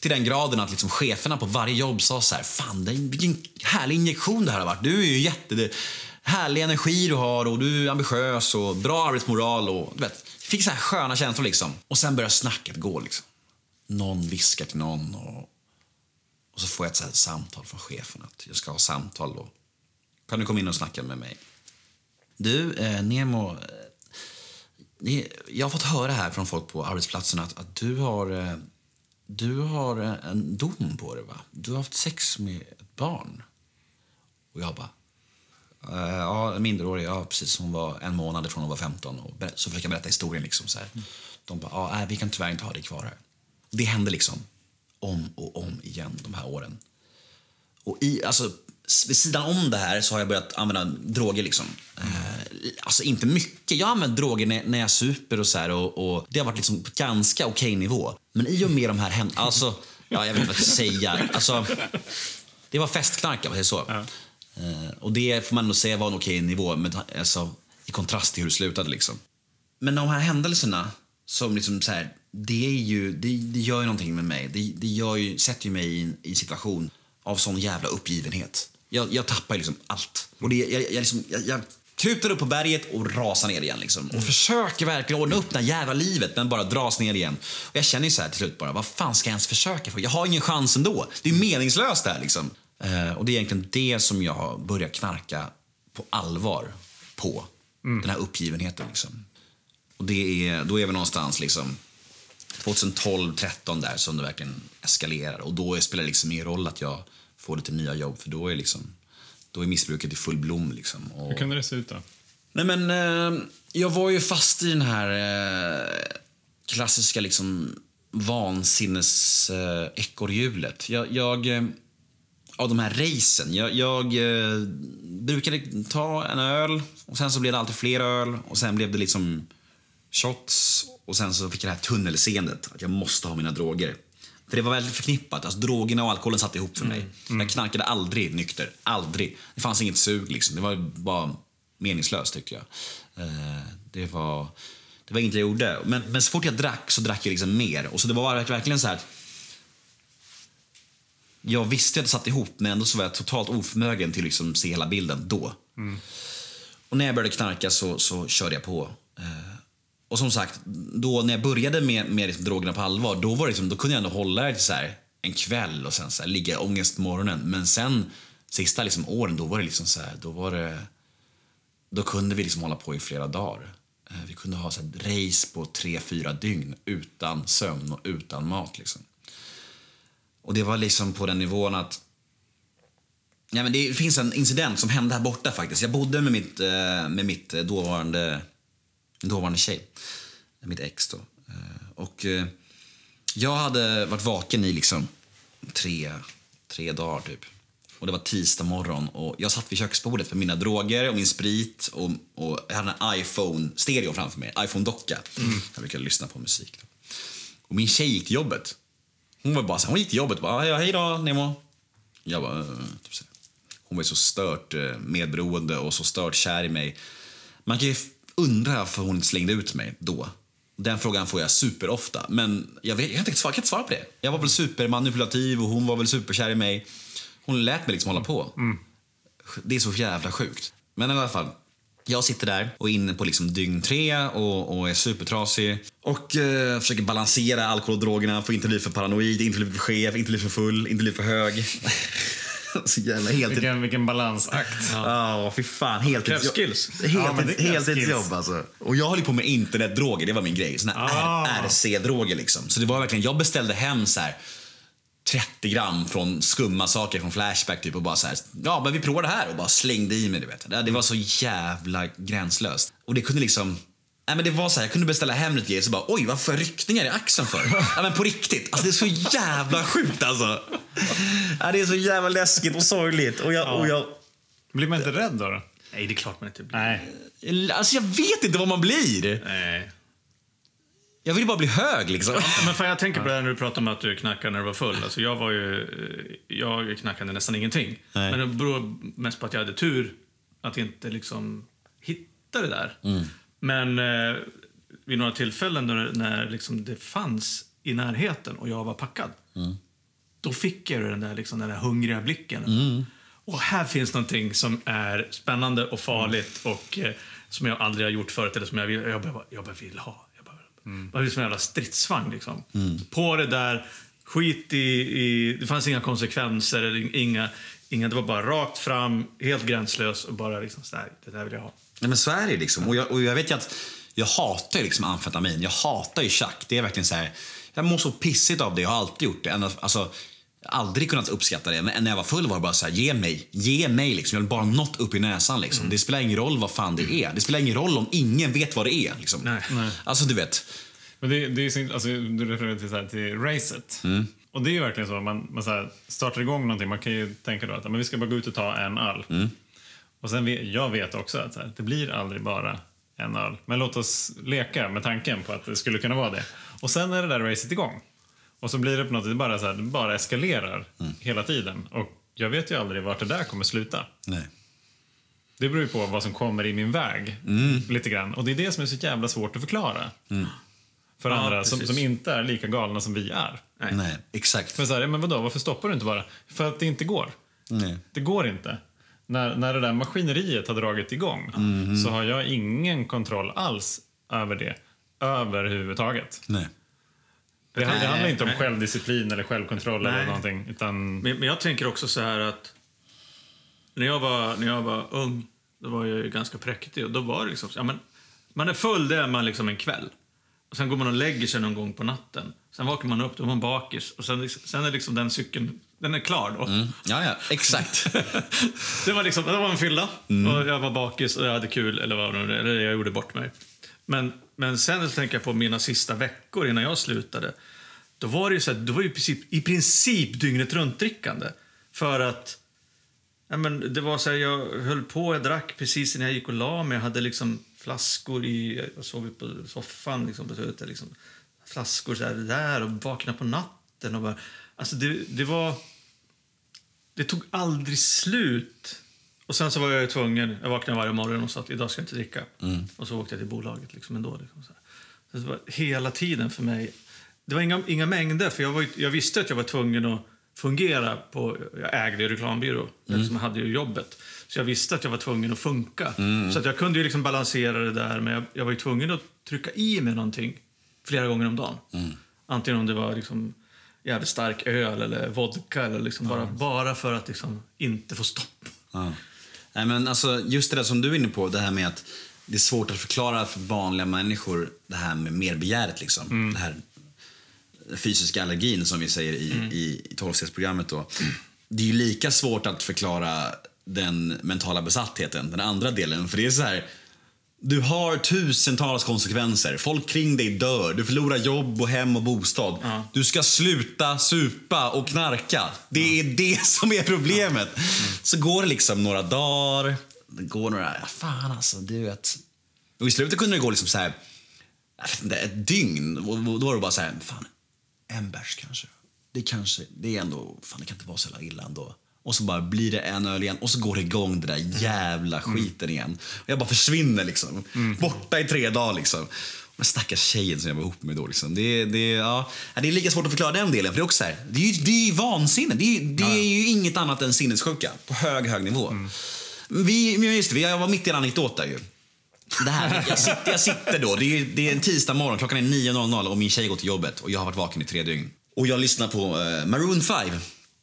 Till den graden att liksom cheferna på varje jobb sa så här, fan det är vilken härlig injektion det här har varit. Du är ju jätte... det- Härlig energi du har och du är ambitiös och bra arbetsmoral och du vet. Fick så här sköna känslor liksom. Och sen började snacket gå liksom. Någon viskar till någon och och så får jag ett så här samtal från chefen att jag ska ha samtal då. Kan du komma in och snacka med mig? Du, eh, Nemo. Eh, jag har fått höra här från folk på arbetsplatsen att, att du har, eh, du har eh, en dom på dig, va? Du har haft sex med ett barn. Och jag bara... Eh, ja, en minderårig. Ja, precis. Hon var en månad ifrån hon var 15. Och så fick jag berätta historien. Liksom, så här. De bara, ja, vi kan tyvärr inte ha dig kvar här. Det hände liksom om och om igen de här åren. Och i, alltså, vid sidan om det här så har jag börjat använda droger. Liksom. Eh, alltså inte mycket. Jag använder droger när, när jag super och så här, och, och det har varit liksom på ganska okej nivå. Men i och med de här händelserna, alltså, ja, jag vet inte vad jag ska säga. Alltså, det var festknark, om säger så. Eh, och det får man nog säga var en okej nivå, men, alltså, i kontrast till hur det slutade. Liksom. Men de här händelserna, som liksom så här, det, är ju, det, det gör ju någonting med mig. Det, det gör ju, sätter ju mig i en, i en situation av sån jävla uppgivenhet. Jag, jag tappar ju liksom allt. Och det, jag, jag, liksom, jag, jag kutar upp på berget och rasar ner igen. Liksom. Och försöker verkligen ordna upp det här jävla livet, men bara dras ner igen. Och jag känner ju så här till slut bara, vad fan ska jag ens försöka för? Jag har ingen chans ändå. Det är meningslöst det här liksom. Eh, och det är egentligen det som jag har börjat knarka på allvar på. Den här uppgivenheten liksom. Och det är, då är vi någonstans liksom 2012, 13 där som det verkligen eskalerar. Och då spelar det liksom ingen roll att jag får lite nya jobb för då är, liksom, då är missbruket i full blom. Liksom. Och, Hur kunde det se ut då? Nej men, eh, jag var ju fast i den här eh, klassiska liksom vansinnes eh, ekorrhjulet. Jag, jag, eh, av de här racen. Jag, jag eh, brukade ta en öl och sen så blev det alltid fler öl och sen blev det liksom shots och sen så fick jag det här tunnelseendet att jag måste ha mina droger. För det var väldigt förknippat. Alltså, drogerna och alkoholen satt ihop för mig. Jag knarkade aldrig nykter. Aldrig. Det fanns inget sug liksom. Det var bara meningslöst tyckte jag. Eh, det var, det var inget jag gjorde. Men, men så fort jag drack så drack jag liksom mer. Och så det var verkligen så här att jag visste att det satt ihop men ändå så var jag totalt oförmögen till att liksom se hela bilden då. Och när jag började knarka så, så körde jag på. Eh, och som sagt, då när jag började med, med liksom drogerna på allvar, då, var det liksom, då kunde jag ändå hålla det till så här, en kväll och sen så här, ligga i ångest på morgonen. Men sen, sista liksom, åren, då var det liksom så här, då var det... Då kunde vi liksom hålla på i flera dagar. Eh, vi kunde ha så här, race på tre, fyra dygn utan sömn och utan mat. Liksom. Och det var liksom på den nivån att Ja, men det finns en incident som hände här borta faktiskt. Jag bodde med mitt, eh, med mitt eh, dåvarande, dåvarande tjej, mitt ex då. Eh, Och eh, jag hade varit vaken i liksom tre, tre dagar typ. Och det var tisdag morgon och jag satt vid köksbordet med mina droger och min sprit och, och jag hade en iPhone-stereo framför mig, iPhone-docka. Jag brukade lyssna på musik då. Och min tjej gick till jobbet. Hon var bara så hon gick till jobbet och bara, "Ja, hej då Nemo. Jag bara, "Eh", typ så. Hon var så stört medberoende och så stört kär i mig. Man kan ju f- undra varför hon slängde ut mig då. Den frågan får jag superofta. Men jag, vet, jag, kan, inte svara, jag kan inte svara på det. Jag var väl supermanipulativ och hon var väl superkär i mig. Hon lät mig liksom hålla på. Det är så jävla sjukt. Men i alla fall. Jag sitter där och är inne på liksom dygn tre och, och är supertrasig. Och eh, försöker balansera alkohol och drogerna. Får inte bli för paranoid, inte bli för skev, inte bli för full, inte bli för hög. så jävla helt... Vilken, vilken balansakt. Ja, fy fan. Helt Krävs skills. Helt, Ja, heltidsjobb alltså. Och jag höll på med internetdroger, det var min grej. Såna Ah. RC-droger liksom. Så det var verkligen, jag beställde hem så här 30 gram från skumma saker från Flashback typ och bara så här, ja men vi provar det här och bara slängde i mig det vet. Det var så jävla gränslöst. Och det kunde liksom Nej, men det var så här, jag kunde beställa hem lite grejer så bara oj vad ryckningar i axeln för? ja, men på riktigt, alltså, det är så jävla sjukt alltså. Ja, det är så jävla läskigt och sorgligt. Och jag, och jag, Blir man inte rädd då? Nej, det är klart man inte blir. Nej. Alltså jag vet inte vad man blir. Nej. Jag vill bara bli hög liksom. Men fan, jag tänker på det här när du pratar om att du knackade när du var full. Alltså, jag var ju... eh, Jag knackade nästan ingenting. Nej. Men det beror mest på att jag hade tur att inte liksom hitta det där. Men eh, vid några tillfällen när, när liksom det fanns i närheten och jag var packad. Då fick jag den där, liksom, den där hungriga blicken. Och här finns någonting som är spännande och farligt och eh, som jag aldrig har gjort förut. Eller som jag, vill, jag, bara, jag bara vill ha. Jag bara, Det var som en jävla stridsvagn. Liksom. På det där, skit i, i... Det fanns inga konsekvenser. Eller inga, inga, det var bara rakt fram, helt gränslös och bara liksom så här, det där vill jag ha. Nej, men så är det liksom. Och jag, och jag vet ju att jag hatar ju liksom amfetamin. Jag hatar ju tjack. Det är verkligen så här. Jag mår så pissigt av det. Jag har alltid gjort det. Alltså, aldrig kunnat uppskatta det. Men när jag var full var det bara så här, ge mig. Ge mig liksom. Jag vill bara något upp i näsan liksom. Det spelar ingen roll vad fan det är. Det spelar ingen roll om ingen vet vad det är liksom. Nej. Alltså du vet. Men det, det är så, alltså, du refererar till, så här, till racet. Och det är ju verkligen så, man, man så här, startar igång någonting, man kan ju tänka då att men vi ska bara gå ut och ta en öl. Och sen vet, jag vet också att här, det blir aldrig bara en öl. Men låt oss leka med tanken på att det skulle kunna vara det. Och sen är det där racet igång. Och så blir det på något sätt bara, så här, det bara eskalerar hela tiden. Och jag vet ju aldrig vart det där kommer sluta. Nej. Det beror ju på vad som kommer i min väg. Lite grann. Och det är det som är så jävla svårt att förklara. För Ja, andra som, som inte är lika galna som vi är. Nej. Nej, exakt. Men, så här, men vadå, varför stoppar du inte bara? För att det inte går. Nej. Det går inte. När, när det där maskineriet har dragit igång så har jag ingen kontroll alls över det. Överhuvudtaget. Nej. Det, det handlar inte om nej. självdisciplin eller självkontroll eller Nej. någonting. Utan, Men, men jag tänker också så här att när jag var, när jag var ung, då var jag ju ganska präktig och då var det liksom, så- ja, men, man är full, det är man liksom en kväll. Och sen går man och lägger sig någon gång på natten. Sen vaknar man upp, då är man bakis. Och sen, sen är liksom den cykeln, den är klar då. Ja, ja, exakt. Det var liksom, det var en fylla och jag var bakis och jag hade kul eller vad det eller jag gjorde bort mig. Men, men sen tänker jag på mina sista veckor innan jag slutade. Då var det ju så här, då var det i princip, i princip dygnet runt drickande. För att ja, men det var så här, jag höll på, jag drack precis när jag gick och la mig. Jag hade liksom flaskor i, jag sov på soffan liksom, på slutet, liksom, flaskor så här där och vaknade på natten. Och bara, alltså det, det var det tog aldrig slut. Och sen så var jag tvungen, jag vaknade varje morgon och sa att idag ska jag inte dricka. Mm. Och så åkte jag till bolaget liksom ändå. Liksom, så. Så det var hela tiden för mig. Det var inga, inga mängder, för jag, var, jag visste att jag var tvungen att fungera på... Jag ägde ju reklambyrå, Mm. liksom, jag hade ju jobbet. Så jag visste att jag var tvungen att funka. Mm. Så att jag kunde ju liksom balansera det där, men jag, jag var tvungen att trycka i mig någonting flera gånger om dagen. Mm. Antingen om det var liksom jävligt stark öl eller vodka, eller liksom bara, bara för att liksom inte få stopp. Ja. Nej, men alltså, just det där som du är inne på, det här med att det är svårt att förklara för vanliga människor det här med merbegäret. Liksom. Det här fysiska allergin som vi säger i, i, i 12-stegsprogrammet. Då. Det är ju lika svårt att förklara den mentala besattheten, den andra delen. För det är så här, du har tusentals konsekvenser. Folk kring dig dör. Du förlorar jobb och hem och bostad. Ja. Du ska sluta supa och knarka. Det är det som är problemet. Så går det liksom några dagar. Det går några... ja, Fan alltså, du vet. Och i slutet kunde det gå liksom så här... Inte, ett dygn. Och då var det bara så här, fan, en bärs kanske. Det kanske, det är ändå, fan det kan inte vara så illa ändå. Och så bara blir det en öl igen och så går det igång det där jävla skiten igen. Och jag bara försvinner liksom. Borta i tre dagar liksom. Den stackars tjejen som jag var ihop med då liksom. Det, det, ja, det är lika svårt att förklara den delen för det är också så här, det är ju, det är ju vansinne. Det är, det är ju inget annat än sinnessjuka på hög, hög nivå. Vi, men just det, jag var mitt i en anekdot där ju. Det här, jag, sitter, jag sitter då, det är, det är en tisdag morgon, klockan är 9.00 och min tjej går till jobbet och jag har varit vaken i tre dygn. Och jag lyssnar på eh, Maroon 5,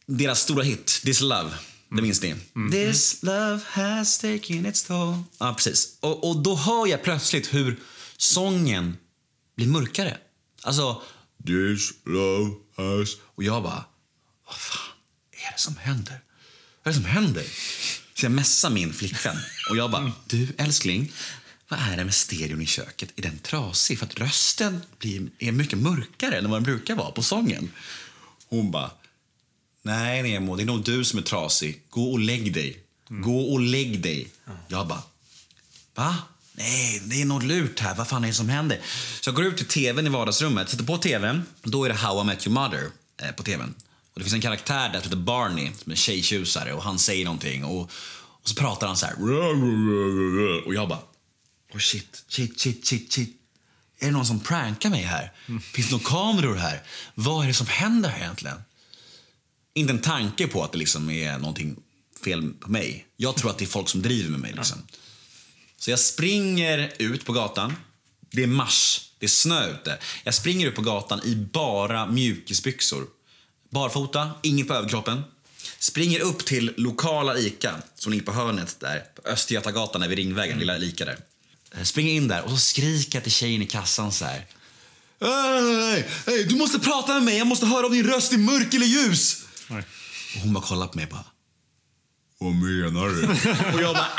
deras stora hit This Love. Det minns ni? This love has taken its toll. Ja, precis. Och, och då hör jag plötsligt hur sången blir mörkare. Alltså, This love has... Och jag bara, vad fan är det som händer? Vad är det som händer? Så jag messar min flickvän och jag bara, du älskling, vad är det med stereon i köket? Är den trasig? För att rösten blir, är mycket mörkare än vad den brukar vara på sången. Hon bara, nej Nemo, det är nog du som är trasig. Gå och lägg dig. Gå och lägg dig. Jag bara, va? Nej, det är något lurt här. Vad fan är det som händer? Så jag går ut till tvn i vardagsrummet, sätter på tvn. Då är det How I Met Your Mother eh, på tvn. Och det finns en karaktär där som heter Barney, som är en tjejtjusare och han säger någonting och, och så pratar han så här. Och jag bara, oh shit, shit, shit, shit, shit. Är det någon som prankar mig här? Finns det några kameror här? Vad är det som händer här egentligen? Inte en tanke på att det liksom är någonting fel på mig. Jag tror att det är folk som driver med mig. Liksom. Så jag springer ut på gatan. Det är mars, det är snö ute. Jag springer ut på gatan i bara mjukisbyxor. Barfota, inget på överkroppen. Springer upp till lokala ICA som ligger på hörnet där, på Östergötagatan där vid Ringvägen, lilla ICA där. Eh, Springer in där och så skriker jag till tjejen i kassan så här. Hej, hej, du måste prata med mig, jag måste höra om din röst i mörk eller ljus. Nej. Och hon bara kollar på mig och bara. Vad menar du? och jag bara.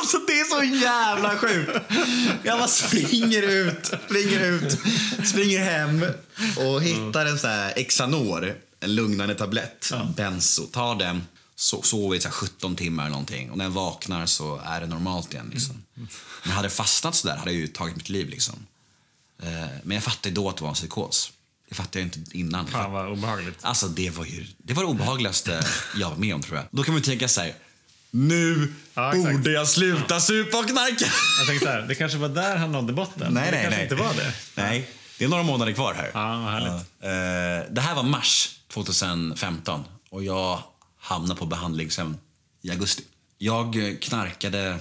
Alltså det är så jävla sjukt. Jag bara springer ut, springer ut, springer hem och hittar en sån här Xanor, en lugnande tablett, benzo. Tar den, so sover i så här 17 timmar eller någonting och när jag vaknar så är det normalt igen. Liksom. Men hade fastnat så där hade jag ju tagit mitt liv. Liksom. Eh, Men jag fattade då att det var en psykos. Det fattade jag inte innan. Fan vad obehagligt. Alltså det var ju det var det obehagligaste jag var med om tror jag. Då kan man tänka här. Nu Ja, borde jag sluta supa och knarka. Jag tänkte så här, det kanske var där han nådde botten. Nej, det nej, kanske nej. inte var det. Nej, det är några månader kvar här. Ja, vad härligt. Eh, det här var mars 2015 och jag hamnade på behandlingshem i augusti. Jag knarkade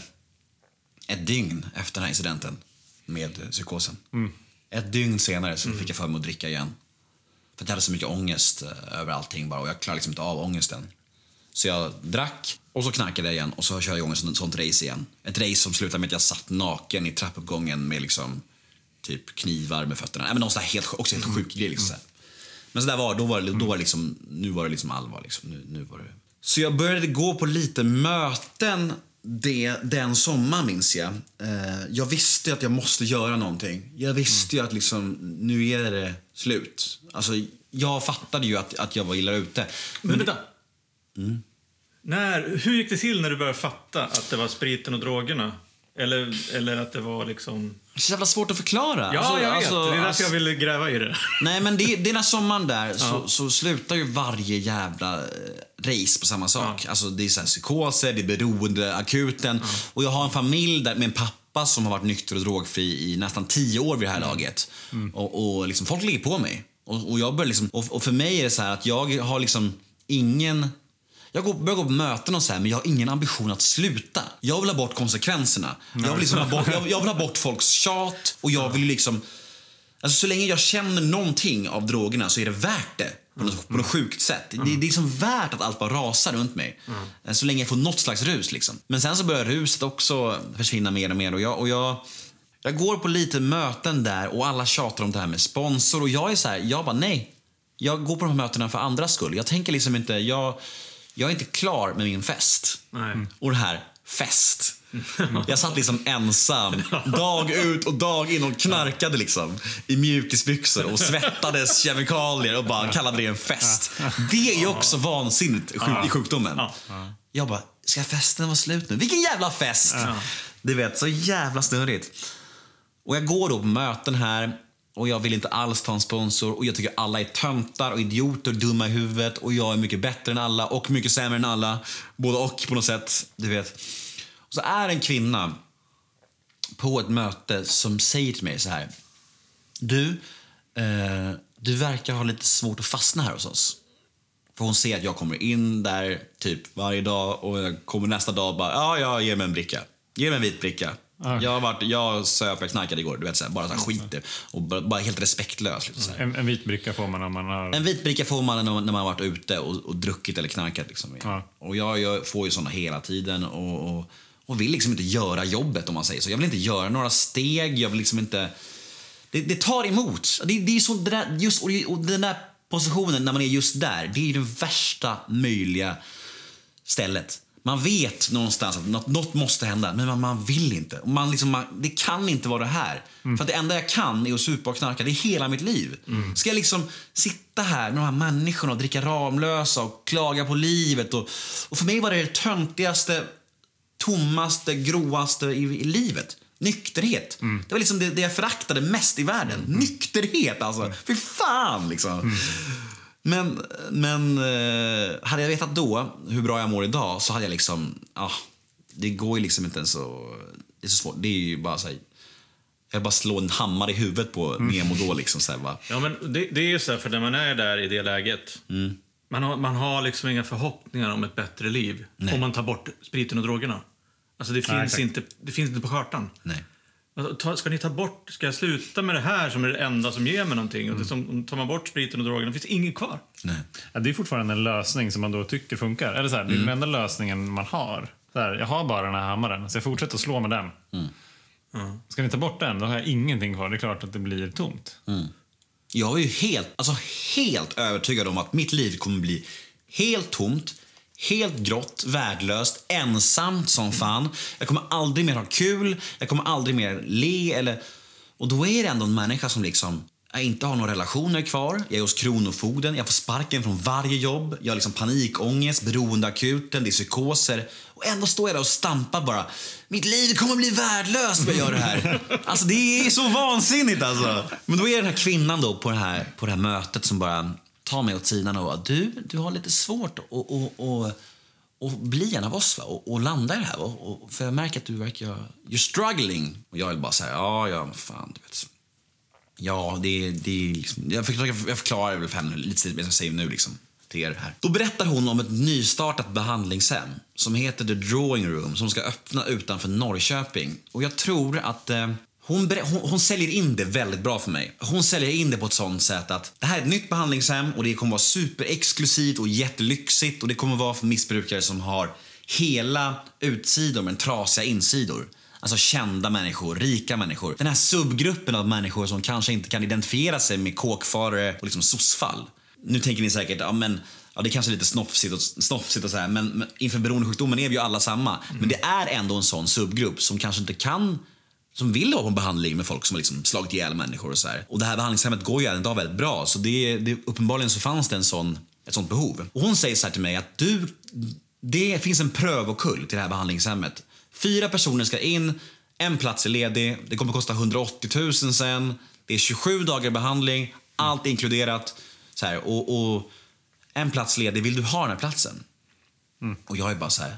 ett dygn efter den här incidenten med psykosen. Ett dygn senare så fick jag för mig att dricka igen. För jag hade så mycket ångest eh, över allting bara och jag klarade liksom inte av ångesten. Så jag drack och så knarkade jag igen och så körde jag igång ett sånt, race igen. Ett race som slutade med att jag satt naken i trappuppgången med liksom typ knivar med fötterna. Nej, men någon sån helt, också helt sjuk grej. Liksom. här. Men så där var, då var det, då var det liksom, nu var det liksom allvar. Liksom. Nu, nu var det. Så jag började gå på lite möten det, den sommaren minns jag. Eh, jag visste att jag måste göra någonting. Jag visste ju att liksom, nu är det slut. Alltså, jag fattade ju att, att jag var illa ute. Men vänta. När, hur gick det till när du började fatta att det var spriten och drogerna? Eller, eller att det var liksom... Det är så jävla svårt att förklara. Ja, Alltså, jag vet. alltså, det är därför alltså- jag ville gräva i det. Nej, men det, det är den här sommaren där så, så slutar ju varje jävla eh, race på samma sak. Alltså, det är så här psykoser, det är beroendeakuten. Och jag har en familj där, med en pappa som har varit nykter och drogfri i nästan tio år vid det här laget. Och, och liksom, folk ligger på mig. Och, och, jag börjar liksom, och, och för mig är det så här att jag har liksom ingen jag går, börjar gå på möten och så här, men jag har ingen ambition att sluta. Jag vill ha bort konsekvenserna. Jag vill, liksom ha bort, jag, jag vill ha bort folks tjat och jag vill liksom... Alltså så länge jag känner någonting av drogerna så är det värt det. På något, på något sjukt sätt. Det, det är liksom värt att allt bara rasar runt mig. Så länge jag får något slags rus. Liksom. Men sen så börjar ruset också försvinna mer och mer. Och jag, och jag, jag går på lite möten där och alla tjatar om det här med sponsor. Och jag är så här, jag bara nej. Jag går på de här mötena för andras skull. Jag tänker liksom inte, jag, jag är inte klar med min fest. Nej. Och det här, fest. Jag satt liksom ensam dag ut och dag in och knarkade liksom i mjukisbyxor och svettades kemikalier och bara kallade det en fest. Det är också vansinnigt i sjukdomen. Jag bara, ska festen vara slut nu? Vilken jävla fest! Du vet, så jävla snurrigt. Och jag går då på möten här och jag vill inte alls ta en sponsor och jag tycker alla är töntar och idioter och dumma i huvudet och jag är mycket bättre än alla och mycket sämre än alla. Både och på något sätt, du vet. Så är en kvinna på ett möte som säger till mig så här. Du, eh, du verkar ha lite svårt att fastna här hos oss. För hon ser att jag kommer in där typ varje dag och jag kommer nästa dag och bara, ja, ja, ge mig en bricka. Ge mig en vit bricka. Okej. Jag har varit, jag söp, jag knarkade igår. Du vet, så här, bara så här skit. Och bara, bara helt respektlös. Liksom. En, en vit bricka får man om man har... En vit bricka får man när man, när man har varit ute och, och druckit eller knarkat. Liksom. Ja. Och jag, jag får ju såna hela tiden och, och, och vill liksom inte göra jobbet om man säger så. Jag vill inte göra några steg, jag vill liksom inte... Det, det tar emot. Det, det är så, det där, just, och, den där positionen när man är just där, det är ju det värsta möjliga stället. Man vet någonstans att något, något måste hända, men man, man vill inte. Man liksom, man, det kan inte vara det här. För att det enda jag kan är att supa och knarka. Det är hela mitt liv. Ska jag liksom sitta här med de här människorna och dricka Ramlösa och klaga på livet? Och, och för mig var det det töntigaste, tommaste, gråaste i, i livet. Nykterhet. Det var liksom det, det jag föraktade mest i världen. Nykterhet alltså. Fy fan liksom. Men, men eh, hade jag vetat då hur bra jag mår idag så hade jag liksom, ja, det går ju liksom inte ens så, det är så svårt. Det är ju bara så här, jag bara slå en hammare i huvudet på Nemo då liksom så här. Ja, men det, det är ju så här, för när man är där i det läget. Mm. Man, har, man har liksom inga förhoppningar om ett bättre liv. Om man tar bort spriten och drogerna. Alltså det finns, exakt. inte, det finns inte på kartan. Nej. Alltså, Ska ni ta bort, ska jag sluta med det här som är det enda som ger mig någonting? Och det som, tar man bort spriten och drogerna finns inget kvar. Nej. Ja, det är fortfarande en lösning som man då tycker funkar. Eller så här, Det är den enda lösningen man har. Så här, jag har bara den här hammaren, så jag fortsätter att slå med den. Ska ni ta bort den, då har jag ingenting kvar. Det är klart att det blir tomt. Jag var ju helt, alltså helt övertygad om att mitt liv kommer bli helt tomt, helt grått, värdelöst, ensamt som fan. Jag kommer aldrig mer ha kul, jag kommer aldrig mer le eller... Och då är det ändå en människa som liksom jag inte har några relationer kvar, jag är hos Kronofogden, jag får sparken från varje jobb, jag har liksom panikångest, beroendeakuten, det är psykoser. Och ändå står jag där och stampar bara. Mitt liv kommer bli värdelöst om jag gör det här. Alltså det är så vansinnigt alltså. Men då är den här kvinnan då på det här, på det här mötet som bara tar mig åt sidan och bara, du, du har lite svårt att och, och, och bli en av oss va? Och, och landa i det här. va? Och, och, för jag märker att du verkar, you're struggling. Och jag är bara så här, ja, ja, fan, du vet. Ja, det, det är liksom, jag, förklarar, jag förklarar väl för henne lite som jag säger nu liksom, till er här. Då berättar hon om ett nystartat behandlingshem som heter The Drawing Room som ska öppna utanför Norrköping. Och jag tror att eh, hon, hon, hon säljer in det väldigt bra för mig. Hon säljer in det på ett sånt sätt att det här är ett nytt behandlingshem och det kommer vara superexklusivt och jättelyxigt och det kommer vara för missbrukare som har hela utsidor men trasiga insidor. Alltså kända människor, rika människor. Den här subgruppen av människor som kanske inte kan identifiera sig med kåkfarare och liksom sossfall. Nu tänker ni säkert, ja men Ja, det kanske är lite snofsigt och, snofsigt och så här, men, men inför beroendesjukdomen är vi ju alla samma. Men det är ändå en sån subgrupp som kanske inte kan som vill ha på en behandling med folk som har liksom slagit ihjäl människor och så här. Och det här behandlingshemmet går ju även idag väldigt bra. Så det, det, uppenbarligen så fanns det en sån, ett sånt behov. Och hon säger så här till mig att du, det finns en prövokull till det här behandlingshemmet. Fyra personer ska in, en plats är ledig, det kommer kosta 180 000 sen. Det är 27 dagar behandling, allt inkluderat. Så här, och, och en plats ledig, vill du ha den här platsen? Och jag är bara så här,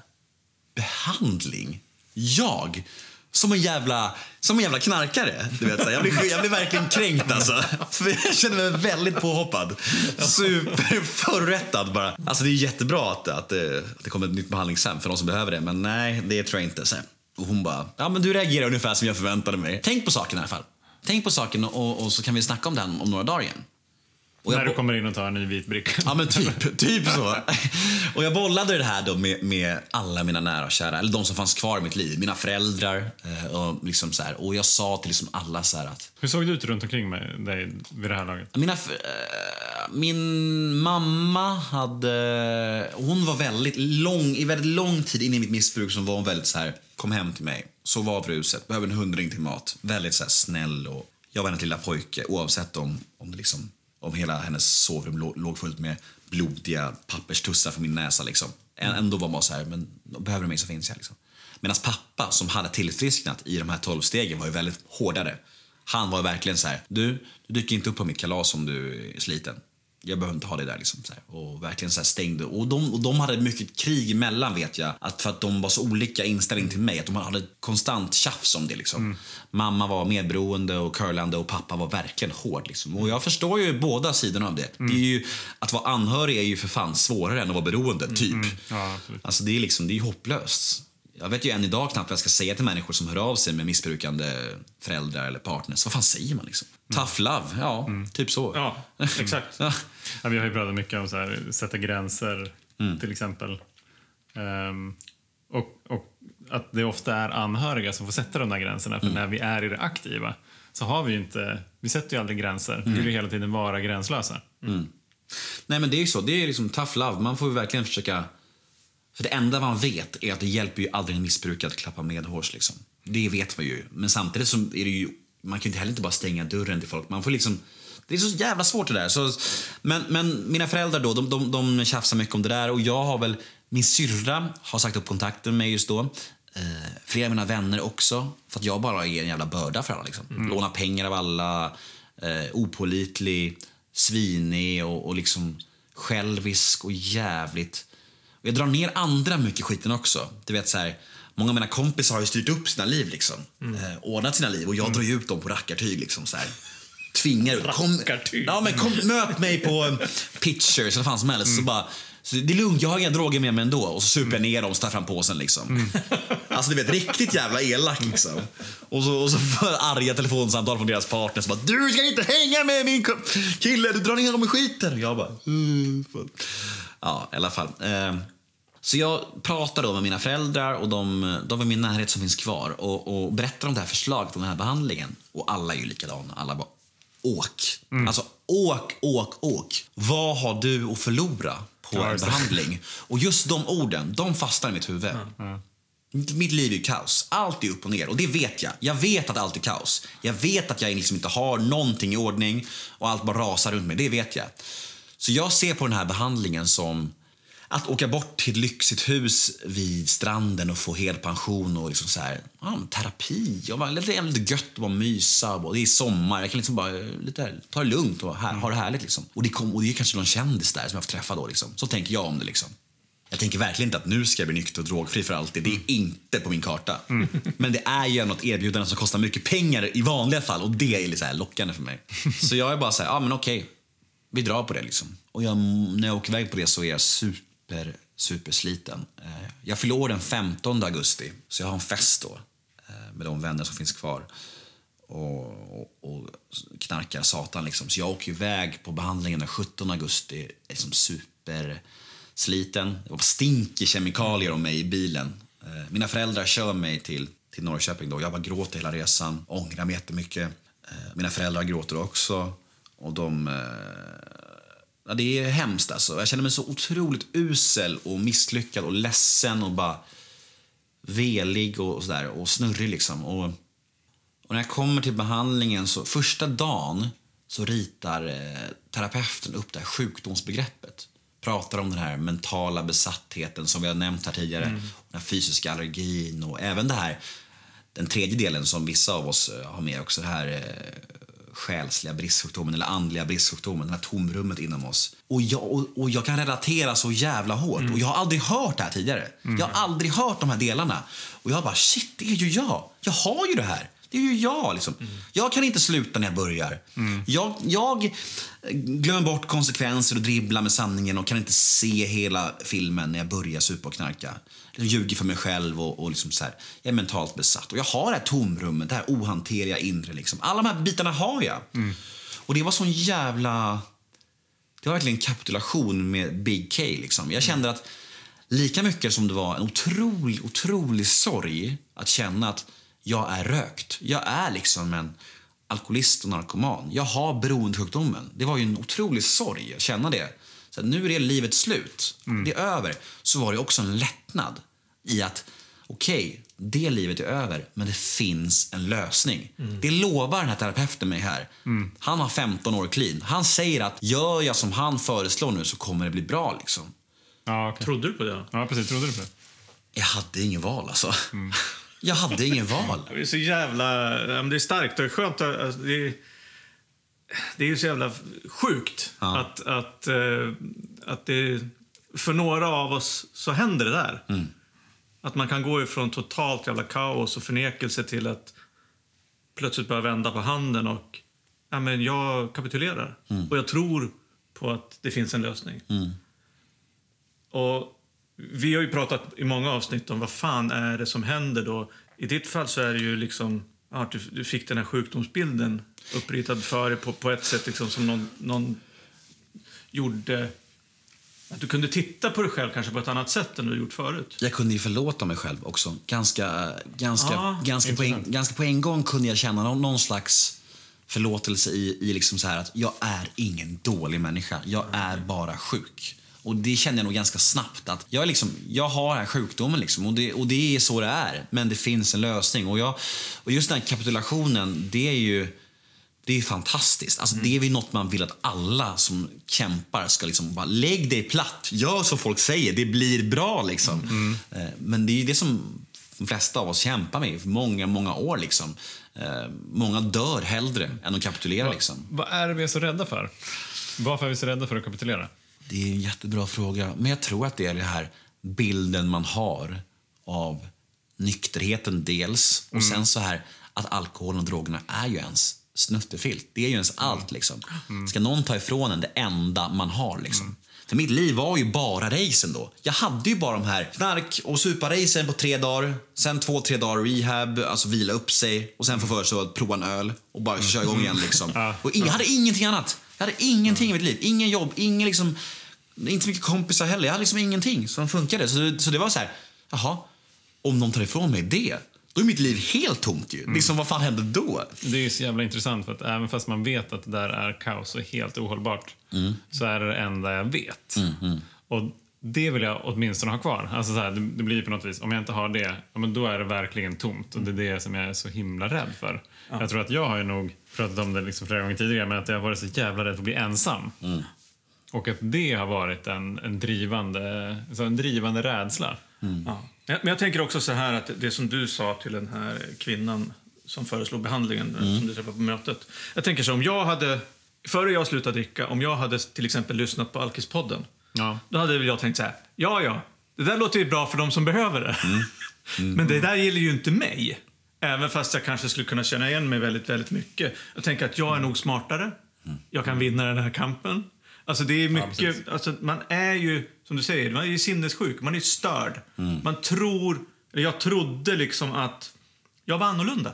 behandling? Jag? Som en jävla, som en jävla knarkare. Du vet, så här. Jag, blir, jag blir verkligen kränkt alltså. För jag känner mig väldigt påhoppad. Superförrättad bara. Alltså det är jättebra att, att, det, att det kommer ett nytt behandlingshem för de som behöver det. Men nej, det tror jag inte. Så här. Och hon bara, ja men du reagerar ungefär som jag förväntade mig. Tänk på saken i alla fall. Tänk på saken och, och så kan vi snacka om den om några dagar igen. Och När du kommer in och tar en ny vit bricka. Ja men typ, typ så. Och jag bollade det här då med, med alla mina nära och kära, eller de som fanns kvar i mitt liv. Mina föräldrar. eh, Och, liksom så här, och jag sa till liksom alla så här att Hur såg det ut runt omkring med dig vid det här laget? mina, eh, min mamma hade... Hon var väldigt lång, i väldigt lång tid in i mitt missbruk så var hon väldigt så här, kom hem till mig, sov av ruset, behöver en hundring till mat. Väldigt så här snäll och jag var hennes lilla pojke oavsett om, om, det liksom, om hela hennes sovrum låg, låg fullt med blodiga papperstussar för min näsa. Liksom. Ändå var man så här, men behöver du mig så finns jag. Liksom. Medan pappa som hade tillfrisknat i de här tolv stegen var ju väldigt hårdare. Han var verkligen så här, du, du dyker inte upp på mitt kalas om du är sliten. Jag behöver inte ha det där. Liksom. Och verkligen så här stängde. Och de, och de hade mycket krig emellan vet jag. Att för att de var så olika inställning till mig. Att de hade konstant tjafs om det. Liksom. Mamma var medberoende och curlande och pappa var verkligen hård. Liksom. Och jag förstår ju båda sidorna av det. det är ju, att vara anhörig är ju för fan svårare än att vara beroende, typ. Ja, absolut. Alltså det är liksom, det är ju hopplöst. Jag vet ju än idag knappt vad jag ska säga till människor som hör av sig med missbrukande föräldrar eller partners. Vad fan säger man liksom? Tough love, ja, typ så. Ja, exakt. Ja. Ja, vi har ju pratat mycket om så här, sätta gränser, Mm. till exempel. Ehm, och, och att det ofta är anhöriga som får sätta de där gränserna. Mm. För när vi är i det aktiva så har vi ju inte, vi sätter ju aldrig gränser. Mm. Vi vill ju hela tiden vara gränslösa. Nej men det är ju så, det är liksom tough love. Man får ju verkligen försöka... För det enda man vet är att det hjälper ju aldrig en missbrukare att klappa medhårs liksom. Det vet man ju. Men samtidigt så är det ju, man kan ju inte heller inte bara stänga dörren till folk. Man får liksom... Det är så jävla svårt det där. Så, men, men mina föräldrar då, de, de, de tjafsar mycket om det där och jag har väl, min syrra har sagt upp kontakten med mig just då. Eh, flera av mina vänner också. För att jag bara är en jävla börda för alla. Liksom. Lånar pengar av alla, eh, opålitlig, svinig och, och liksom självisk och jävligt... Och jag drar ner andra mycket skiten också. Du vet så här, Många av mina kompisar har ju styrt upp sina liv liksom. Eh, ordnat sina liv och jag drar ju ut dem på rackartyg liksom så här. Tvingar ut. Kom, ja, men kom, möt mig på Pitchers eller vad fan som helst. Så bara, så det är lugnt, jag har inga droger med mig ändå. Och så super jag ner dem och tar fram påsen liksom. Alltså du vet, riktigt jävla elak liksom. Och så, och så arga telefonsamtal från deras partners. Bara, du ska inte hänga med min kille, du drar ner dem i skiten. Och jag bara, mm. Ja, i alla fall. Eh, så jag pratar då med mina föräldrar och de, de i min närhet som finns kvar och, och berättar om det här förslaget om den här behandlingen. Och alla är ju likadana. Alla bara, åk. Alltså, åk, åk, åk. Vad har du att förlora på Ja, en behandling? Och just de orden, de fastnar i mitt huvud. Mitt liv är kaos. Allt är upp och ner. Och det vet jag. Jag vet att allt är kaos. Jag vet att jag liksom inte har någonting i ordning och allt bara rasar runt mig. Det vet jag. Så jag ser på den här behandlingen som att åka bort till ett lyxigt hus vid stranden och få hel pension och liksom så här, ja, terapi. Jag bara, det är lite gött att bara mysa. Och det är sommar. Jag kan liksom bara lite, ta det lugnt och ha, ha det härligt. Liksom. Och, det kom, och det är kanske någon kändis där som jag får träffa då. Liksom. Så tänker jag om det. Liksom. Jag tänker verkligen inte att nu ska jag bli nykter och drogfri för alltid. Det är inte på min karta. Men det är ju något erbjudande som kostar mycket pengar i vanliga fall och det är lite här lockande för mig. Så jag är bara så här, ja men okej. Vi drar på det liksom. Och jag, när jag åker iväg på det så är jag super, super supersliten. Eh, jag fyller år den 15 augusti, så jag har en fest då eh, med de vänner som finns kvar. Och, och, och knarkar satan liksom. Så jag åker iväg på behandlingen den 17 augusti, liksom supersliten. Det var stinker kemikalier om mig i bilen. Eh, mina föräldrar kör mig till, till Norrköping då. Jag bara gråter hela resan, ångrar mig jättemycket. Mina föräldrar gråter också. Och de... Ja, det är hemskt alltså. Jag känner mig så otroligt usel och misslyckad och ledsen och bara velig och sådär och snurrig liksom. Och, och när jag kommer till behandlingen så första dagen så ritar eh, terapeuten upp det här sjukdomsbegreppet. Pratar om den här mentala besattheten som vi har nämnt här tidigare. Den här fysiska allergin och även det här den tredje delen som vissa av oss eh, har med också, det här eh, själsliga bristsjukdomen eller andliga bristsjukdomen, det här tomrummet inom oss. Och jag, och, och jag kan relatera så jävla hårt. Och jag har aldrig hört det här tidigare. Jag har aldrig hört de här delarna. Och jag bara, shit, det är ju jag. Jag har ju det här. Det är ju jag. Liksom. Jag kan inte sluta när jag börjar. Jag, jag glömmer bort konsekvenser och dribblar med sanningen och kan inte se hela filmen när jag börjar supa och knarka. Jag ljuger för mig själv och, och liksom så här, jag är mentalt besatt. Och jag har det här tomrummet, det här ohanterliga inre. Liksom. Alla de här bitarna har jag. Och det var sån jävla... Det var verkligen en kapitulation med Big K. Liksom. Jag kände att lika mycket som det var en otrolig, otrolig sorg att känna att jag är rökt. Jag är liksom en alkoholist och narkoman. Jag har beroendesjukdomen. Det var ju en otrolig sorg att känna det. Så att nu är det livet slut. Det är över. Så var det också en lättnad i att okej, det livet är över, men det finns en lösning. Det lovar den här terapeuten mig här. Han har 15 år clean. Han säger att gör jag som han föreslår nu så kommer det bli bra. Liksom. Ja, okej. Trodde du på det? ja, precis. Trodde du på det? Jag hade ingen val alltså. Jag hade ingen val. Det är så jävla... Det är starkt och skönt. Alltså, det, är, det är ju så jävla sjukt Ja. att, att, eh, att det... För några av oss så händer det där. Att man kan gå ifrån totalt jävla kaos och förnekelse till att plötsligt börja vända på handen och ja, men jag kapitulerar. Och jag tror på att det finns en lösning. Och vi har ju pratat i många avsnitt om vad fan är det som händer då. I ditt fall så är det ju liksom ja, att du, du fick den här sjukdomsbilden uppritad för dig på, på ett sätt liksom som någon, någon gjorde... Att du kunde titta på dig själv kanske på ett annat sätt än du gjort förut. Jag kunde ju förlåta mig själv också. Ganska, ganska, Ah, ganska, på en, ganska på en gång kunde jag känna någon, någon slags förlåtelse i, i liksom så här att jag är ingen dålig människa. Jag är bara sjuk. Och det kände jag nog ganska snabbt att jag, liksom, jag har den här sjukdomen liksom, och, det, och det är så det är. Men det finns en lösning. Och, jag, och just den här kapitulationen, det är ju det är fantastiskt. Alltså, Det är väl något man vill att alla som kämpar ska liksom bara lägg dig platt, gör som folk säger, det blir bra. liksom. Eh, Men det är det som de flesta av oss kämpar med i många, många år. Liksom. Eh, Många dör hellre än att kapitulera. Liksom. Vad är vi så rädda för? Varför är vi så rädda för att kapitulera? Det är en jättebra fråga. Men jag tror att det är den här bilden man har av nykterheten dels. Och sen så här att alkoholen och drogerna är ju ens snuttefilt. Det är ju ens allt liksom. Ska någon ta ifrån en det enda man har liksom. För mitt liv var ju bara racen då. Jag hade ju bara de här knark och supa-racen på tre dagar. Sen två, tre dagar rehab, alltså vila upp sig. Och sen få för sig att prova en öl och bara köra igång igen liksom. Och jag hade ingenting annat. Jag hade ingenting i mitt liv. Ingen jobb, ingen liksom... Inte så mycket kompisar heller. Jag hade liksom ingenting som funkade. Så, det- så det var så här, jaha, om de tar ifrån mig det, då är mitt liv helt tomt ju. Liksom, vad fan händer då? Det är så jävla intressant för att även fast man vet att det där är kaos och helt ohållbart så är det det enda jag vet. Och det vill jag åtminstone ha kvar. Alltså så här, det, det blir på något vis, om jag inte har det, ja, men då är det verkligen tomt. Och det är det som jag är så himla rädd för. Jag tror att jag har ju nog pratat om det liksom flera gånger tidigare, men att jag har varit så jävla rädd för att bli ensam. Och att det har varit en, en, drivande, alltså en drivande rädsla. Ja. Men jag tänker också så här att det som du sa till den här kvinnan som föreslog behandlingen som du träffade på mötet. Jag tänker så om jag hade, före jag slutade dricka, om jag hade till exempel lyssnat på Alkispodden. Ja. Då hade väl jag tänkt så här, ja ja, det där låter ju bra för de som behöver det. Men det där gäller ju inte mig. Även fast jag kanske skulle kunna känna igen mig väldigt, väldigt mycket. Jag tänker att jag är nog smartare. Jag kan vinna den här kampen. Alltså det är mycket, alltså man är ju, som du säger, man är ju sinnessjuk, man är störd. Man tror, eller jag trodde liksom att jag var annorlunda.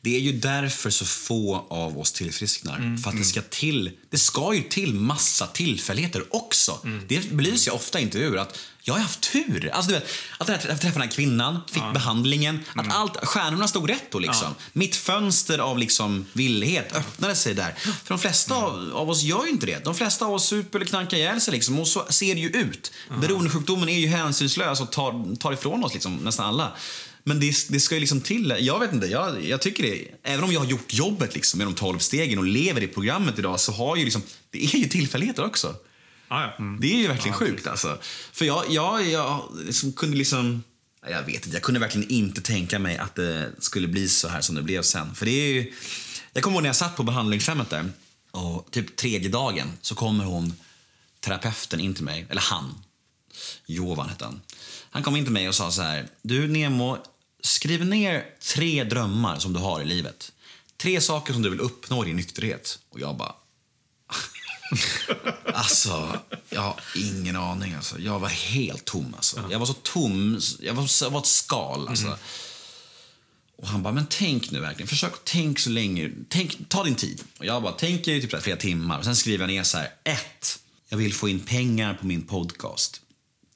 Det är ju därför så få av oss tillfrisknar. För att det ska till, det ska ju till massa tillfälligheter också. Det belyser jag ofta i intervjuer att jag har haft tur. Alltså, du vet, att jag träffade den här kvinnan, fick behandlingen, att allt, stjärnorna stod rätt då liksom. Mitt fönster av liksom villighet öppnade sig där. För de flesta av, av oss gör ju inte det. De flesta av oss super eller knarkar ihjäl sig liksom. Och så ser det ju ut. Beroendesjukdomen är ju hänsynslös och tar, tar ifrån oss liksom, nästan alla. Men det, det ska ju liksom till. Jag vet inte, jag, jag tycker det. Även om jag har gjort jobbet liksom med de 12 stegen och lever i programmet idag så har ju liksom, det är ju tillfälligheter också. Ja, ja. Det är ju verkligen sjukt alltså. För jag, jag, jag liksom kunde liksom, jag vet inte, jag kunde verkligen inte tänka mig att det skulle bli så här som det blev sen. För det är ju, Jag kommer ihåg när jag satt på behandlingshemmet där och typ tredje dagen så kommer hon, terapeuten in till mig, eller han, Jovan hette han. Han kom in till mig och sa så här, du Nemo, skriv ner tre drömmar som du har i livet. Tre saker som du vill uppnå i din nykterhet. Och jag bara, Alltså, jag har ingen aning. Alltså. Jag var helt tom. Alltså. Jag var så tom. Jag var, jag var ett skal. Alltså. Och han bara, men tänk nu verkligen. Försök tänk så länge. Tänk, ta din tid. Och jag bara, tänker i typ här flera timmar. Och sen skriver jag ner så här. Ett, jag vill få in pengar på min podcast.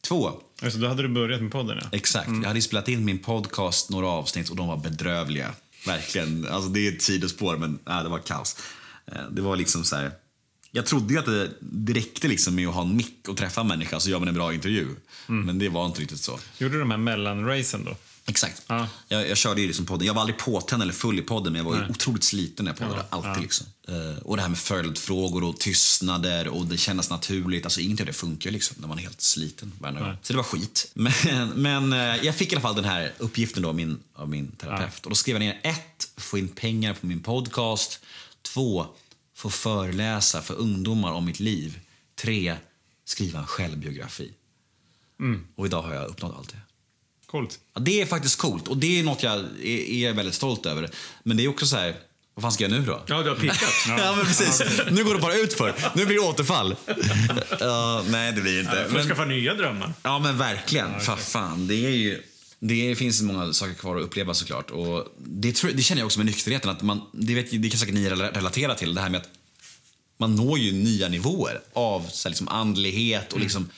Två, Alltså, då hade du börjat med podden, ja. Exakt. Jag hade spelat in min podcast, några avsnitt, och de var bedrövliga. Verkligen. Alltså, det är ett sidospår, men äh, det var kaos. Eh, Det var liksom så här... Jag trodde ju att det, det räckte liksom med att ha en mick och träffa en människa så gör man en bra intervju. Men det var inte riktigt så. Gjorde du de här mellanracen då? Exakt. Ja. Jag, jag körde ju liksom podden. Jag var aldrig påtänd eller full i podden, men jag var ju otroligt sliten när jag poddade. Alltid liksom. Eh, och det här med följdfrågor och tystnader och det kändes naturligt. Alltså inget av det funkar liksom när man är helt sliten varje. Så det var skit. Men, men eh, jag fick i alla fall den här uppgiften då av min, av min terapeut. Och då skrev jag ner ett, få in pengar på min podcast. Två, få föreläsa för ungdomar om mitt liv. Tre, skriva en självbiografi. Och idag har jag uppnått allt det. Coolt. Ja, det är faktiskt coolt och det är något jag är, är väldigt stolt över. Men det är också så här, vad fan ska jag nu då? Ja, du har pickat. Ja, men precis. Nu går det bara ut för. Nu blir det återfall. Ja, nej, det blir inte. Du får Men, skaffa nya drömmar. ja, men verkligen. För fan, det är ju... Det finns många saker kvar att uppleva såklart. Och det, tror- det känner jag också med nykterheten. Att man, det, vet, det kan säkert ni rela- relatera till. Det här med att man når ju nya nivåer av så här, liksom, andlighet och liksom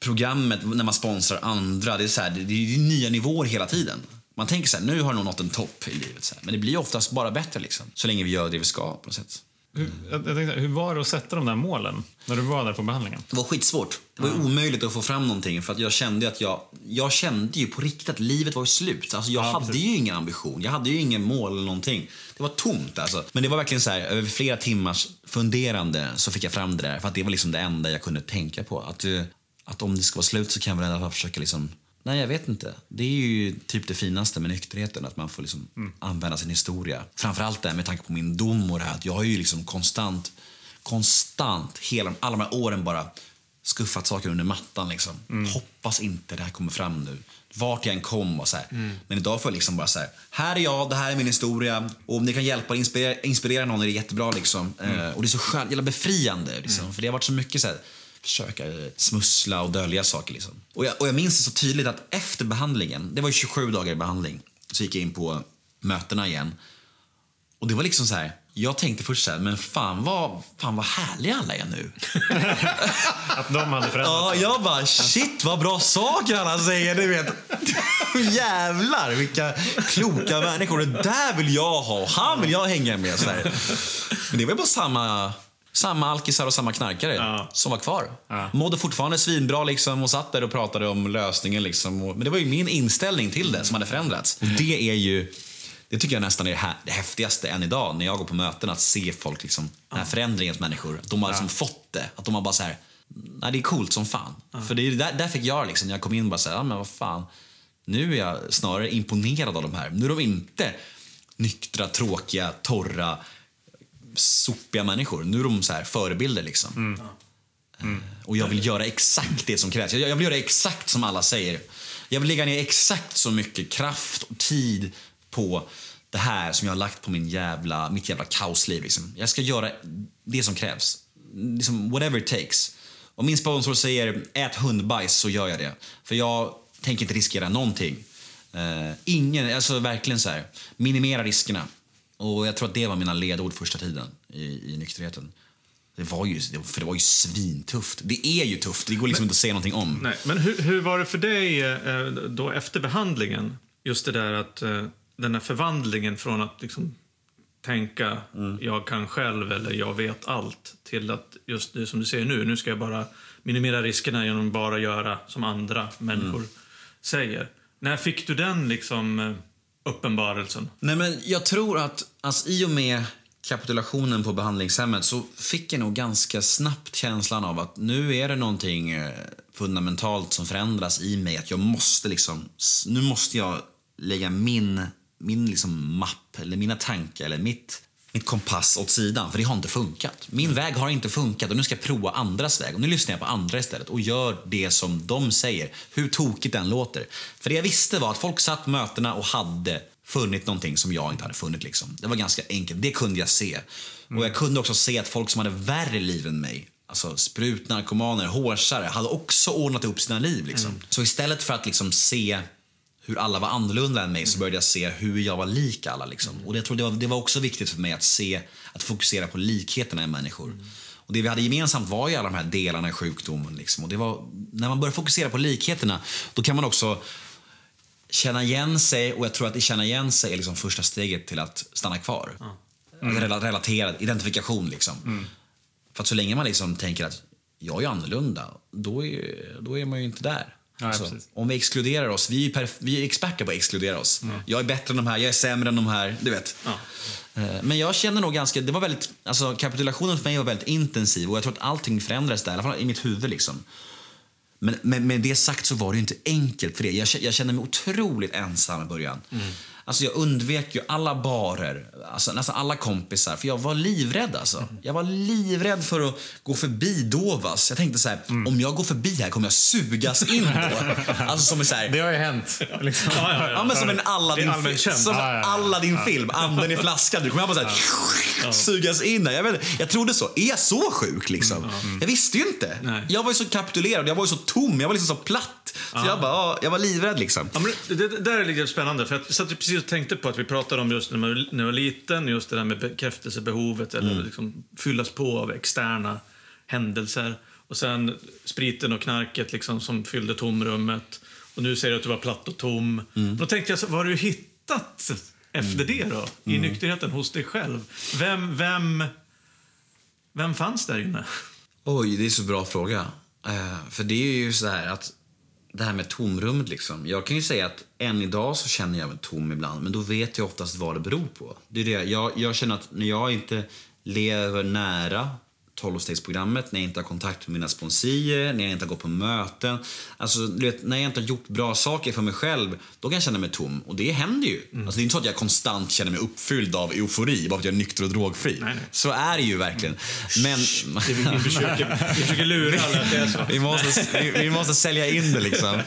programmet när man sponsrar andra. Det är, så här, det, det är nya nivåer hela tiden. Man tänker så här, nu har någon nått en topp i livet. Så här. Men det blir oftast bara bättre liksom. Så länge vi gör det vi ska på något sätt. Hur, jag, tänkte, hur var det att sätta de där målen när du var där på behandlingen? Det var skitsvårt. Det var ju omöjligt att få fram någonting för att jag kände att jag, jag kände ju på riktigt att livet var slut. Alltså jag hade ju ingen ambition, jag hade ju ingen mål eller någonting. Det var tomt alltså. Men det var verkligen så här, över flera timmars funderande så fick jag fram det där för att det var liksom det enda jag kunde tänka på. Att, eh, att om det ska vara slut så kan jag väl i alla fall försöka liksom Nej, jag vet inte. Det är ju typ det finaste med nykterheten, att man får liksom mm. använda sin historia. Framförallt det med tanke på min dom och det här att jag har ju liksom konstant, konstant, hela, alla de här åren bara skuffat saker under mattan. Liksom. Mm. Hoppas inte det här kommer fram nu. Vart jag än kom och så här. Men idag får jag liksom bara så här, här är jag, det här är min historia. Och om ni kan hjälpa och inspirera, inspirera någon är det jättebra. Liksom. Mm. Eh, och det är så skönt, jävla befriande. Liksom. För det har varit så mycket så här, försöka eh, smussla och dölja saker. Liksom. Och, jag, och jag minns det så tydligt att efter behandlingen, det var ju 27 dagar i behandling, så gick jag in på mötena igen. Och det var liksom så här, jag tänkte först så här, men fan vad, fan vad härliga alla är nu. Att de hade förändrats? Ja, jag bara shit vad bra saker alla säger. Du vet. Jävlar vilka kloka människor. Det där vill jag ha och han vill jag hänga med. Så där. Men det var bara samma, samma alkisar och samma knarkare Ja. som var kvar. Ja. Mådde fortfarande svinbra liksom och satt där och pratade om lösningen. Liksom. Men det var ju min inställning till det som hade förändrats. Och det är ju det tycker jag nästan är det, häftigaste än idag när jag går på möten. Att se folk, liksom, den här förändringen hos människor. Att de har liksom fått det. Att de har bara så här, nej det är coolt som fan. För det är, där, där fick jag liksom, när jag kom in bara så här, ja men vad fan. Nu är jag snarare imponerad av de här. Nu är de inte nyktra, tråkiga, torra, sopiga människor. Nu är de så här förebilder liksom. Eh, Och jag vill göra exakt det som krävs. Jag, vill göra exakt som alla säger. Jag vill lägga ner exakt så mycket kraft och tid på det här som jag har lagt på min jävla, mitt jävla kaosliv. Liksom. Jag ska göra det som krävs. Liksom, whatever it takes. Om min sponsor säger ät hundbajs så gör jag det. För jag tänker inte riskera någonting. Eh, ingen, alltså verkligen så här. Minimera riskerna. Och jag tror att det var mina ledord första tiden i, i nykterheten. Det var ju, för det var ju svintufft. Det är ju tufft, det går liksom inte att säga någonting om. Nej, men hur, hur var det för dig eh, då efter behandlingen? Just det där att eh, den här förvandlingen från att liksom tänka jag kan själv eller jag vet allt till att just det som du säger nu, nu ska jag bara minimera riskerna genom bara göra som andra människor säger. När fick du den liksom eh, uppenbarelsen? Nej, men jag tror att alltså, i och med kapitulationen på behandlingshemmet så fick jag nog ganska snabbt känslan av att nu är det någonting eh, fundamentalt som förändras i mig. Att jag måste liksom, nu måste jag lägga min, min liksom mapp, eller mina tankar, eller mitt, mitt kompass åt sidan, för det har inte funkat. Min väg har inte funkat och nu ska jag prova andras väg. Och nu lyssnar jag på andra istället och gör det som de säger, hur tokigt den låter. För det jag visste var att folk satt mötena och hade funnit någonting som jag inte hade funnit. Liksom. Det var ganska enkelt, det kunde jag se. Och jag kunde också se att folk som hade värre liv än mig Alltså sprutnarkomaner, hårsare, hade också ordnat upp sina liv. Liksom. Så istället för att liksom se hur alla var annorlunda än mig så började jag se hur jag var lik alla. Liksom. Och jag tror det var, det var också viktigt för mig att se, att fokusera på likheterna i människor. Och det vi hade gemensamt var ju alla de här delarna i sjukdomen. Liksom. Och det var, när man börjar fokusera på likheterna, då kan man också känna igen sig och jag tror att det känna igen sig är liksom första steget till att stanna kvar. Mm. Relaterad identifikation liksom. För att så länge man liksom tänker att jag är annorlunda, då är, då är man ju inte där. Ja, Alltså, om vi exkluderar oss, vi är, vi är experter på att exkludera oss. Jag är bättre än de här, jag är sämre än de här, du vet. Eh, Men jag känner nog ganska, det var väldigt, alltså kapitulationen för mig var väldigt intensiv och jag tror att allting förändrades där, i alla fall i mitt huvud liksom. Men med, med det sagt så var det inte enkelt för det. Jag, jag kände mig otroligt ensam i början. Alltså jag undvek ju alla barer, alltså nästan alla kompisar, för jag var livrädd alltså. Jag var livrädd för att gå förbi Dovas. Jag tänkte så här, om jag går förbi här kommer jag sugas in då. Alltså som en så här, Det har ju hänt. Liksom. Ja, ja, ja. Ja, men som en Det är Aladdin, allmänt känt. som Ja, ja, ja. Aladdin-film, anden i flaskan. Du kommer bara så här, sugas in där. Jag, vet, jag trodde så. Är jag så sjuk liksom? Jag visste ju inte. Nej. Jag var ju så kapitulerad, jag var ju så tom, jag var liksom så platt. Så jag, bara, ja, jag var livrädd liksom. Ja, men det, det där är lite spännande, för jag satt precis och tänkte på att vi pratade om just när man, när man var liten, just det där med bekräftelsebehovet eller liksom fyllas på av externa händelser. Och sen spriten och knarket liksom som fyllde tomrummet. Och nu säger du att du var platt och tom. Då tänkte jag, så, vad har du hittat efter det då? I nykterheten hos dig själv? Vem, vem, vem fanns där inne? Oj, det är så bra fråga. Eh, för det är ju så här att det här med tomrummet liksom. Jag kan ju säga att än idag så känner jag mig tom ibland, men då vet jag oftast vad det beror på. Det är det. Jag, jag känner att när jag inte lever nära 12-stegsprogrammet, när jag inte har kontakt med mina sponsorer, när jag inte har gått på möten. Alltså, du vet, när jag inte har gjort bra saker för mig själv, då kan jag känna mig tom. Och det händer ju. Alltså, det är inte så att jag konstant känner mig uppfylld av eufori bara för att jag är nykter och drogfri. Nej, nej. Så är det ju verkligen. Men... Vi, vi, försöker, vi försöker lura alla att det är så. Vi måste, vi, vi måste sälja in det liksom.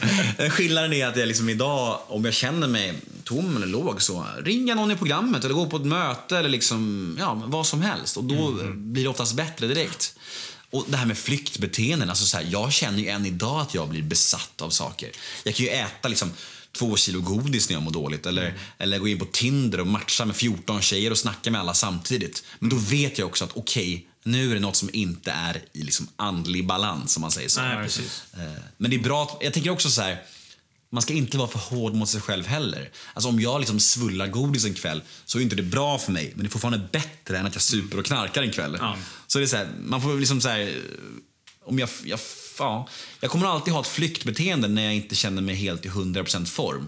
Skillnaden är att jag liksom idag, om jag känner mig tom eller låg så ringer jag någon i programmet eller går på ett möte eller liksom, ja, vad som helst. Och då blir det oftast bättre direkt. Och det här med flyktbeteenden, alltså så här, jag känner ju än idag att jag blir besatt av saker. Jag kan ju äta liksom två kilo godis när jag mår dåligt. Eller, eller gå in på Tinder och matcha med 14 tjejer och snacka med alla samtidigt. Men då vet jag också att okej, nu är det något som inte är i liksom andlig balans om man säger så. Nej. Eh, Men det är bra, jag tänker också så här. Man ska inte vara för hård mot sig själv heller. Alltså om jag liksom svullar godis en kväll så är inte det bra för mig. Men det är fortfarande bättre än att jag super och knarkar en kväll. Ja. Så det är så här, man får liksom så här, om jag, jag, ja, jag kommer alltid ha ett flyktbeteende när jag inte känner mig helt i 100% form.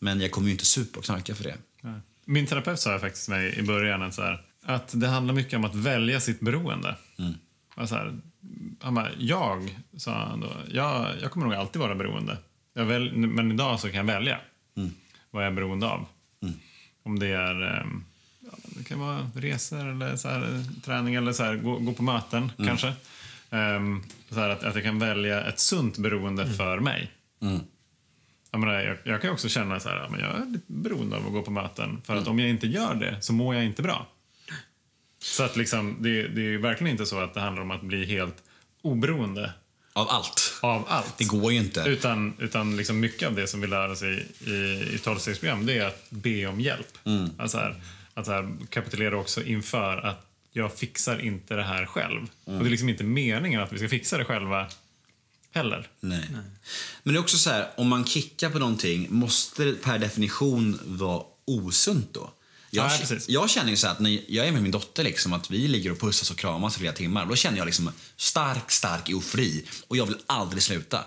Men jag kommer ju inte supa och knarka för det. Min terapeut sa faktiskt mig i början så här, att det handlar mycket om att välja sitt beroende. Och Så här, han bara, jag, sa han då, jag, jag kommer nog alltid vara beroende. Väl, men idag så kan jag välja vad jag är beroende av. Om det är ehm, ja, det kan vara resor eller så här, träning eller så här, gå, gå på möten kanske. Ehm, så här, att, att jag kan välja ett sunt beroende för mig. Jag, menar, jag, jag kan också känna så här, men jag är lite beroende av att gå på möten. För att om jag inte gör det så mår jag inte bra. Så att liksom, det, det är verkligen inte så att det handlar om att bli helt oberoende Av allt. av allt. Det går ju inte. Utan, utan liksom mycket av det som vi lär oss i, i, i 12-stegsprogram det är att be om hjälp. Mm. Alltså här, att så här, kapitulera också inför att jag fixar inte det här själv. Mm. Och det är liksom inte meningen att vi ska fixa det själva heller. Nej. Men det är också så här, om man kickar på någonting, måste det per definition vara osunt då? Jag, Ja, jag känner ju så att när jag är med min dotter, liksom, att vi ligger och pussas och kramas i flera timmar, då känner jag liksom stark, stark eufori och jag vill aldrig sluta.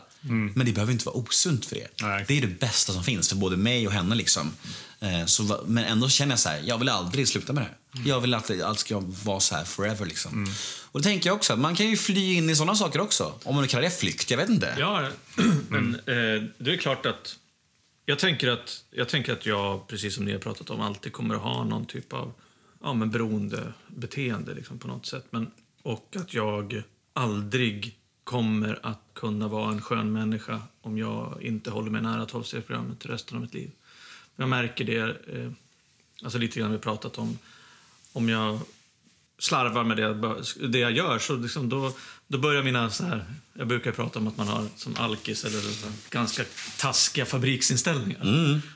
Men det behöver inte vara osunt för det. Nej. Det är det bästa som finns för både mig och henne. Liksom. Eh, Så, men ändå känner jag så här, jag vill aldrig sluta med det här. Jag vill att allt ska vara så här forever. Liksom. Och då tänker jag också att man kan ju fly in i sådana saker också. Om man nu kallar det flykt, jag vet inte. Ja, men eh, det är klart att jag tänker att jag tänker att jag, precis som ni har pratat om, alltid kommer att ha någon typ av ja, men beroendebeteende liksom, på något sätt. Men, och att jag aldrig kommer att kunna vara en skön människa om jag inte håller mig nära 12-stegsprogrammet resten av mitt liv. Jag märker det, eh, alltså lite grann vi pratat om, om jag slarvar med det, jag, det jag gör så liksom då, då börjar mina så här, jag brukar prata om att man har som alkis eller så här, ganska taskiga fabriksinställningar. Mm.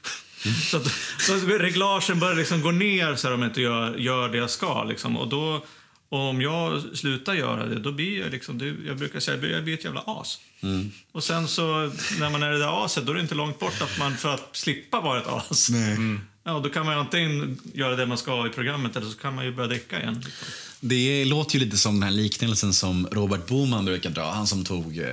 Så, att, så att reglagen börjar liksom gå ner så här, om jag inte gör, gör det jag ska. Liksom. Och då, om jag slutar göra det, då blir jag liksom, det, jag brukar säga, jag blir ett jävla as. Mm. Och sen så, när man är det där aset, då är det inte långt bort att man, för att slippa vara ett as. Nej. Ja, då kan man antingen göra det man ska i programmet eller så kan man ju börja dricka igen. Det låter ju lite som den här liknelsen som Robert Boman brukar dra. Han som tog eh,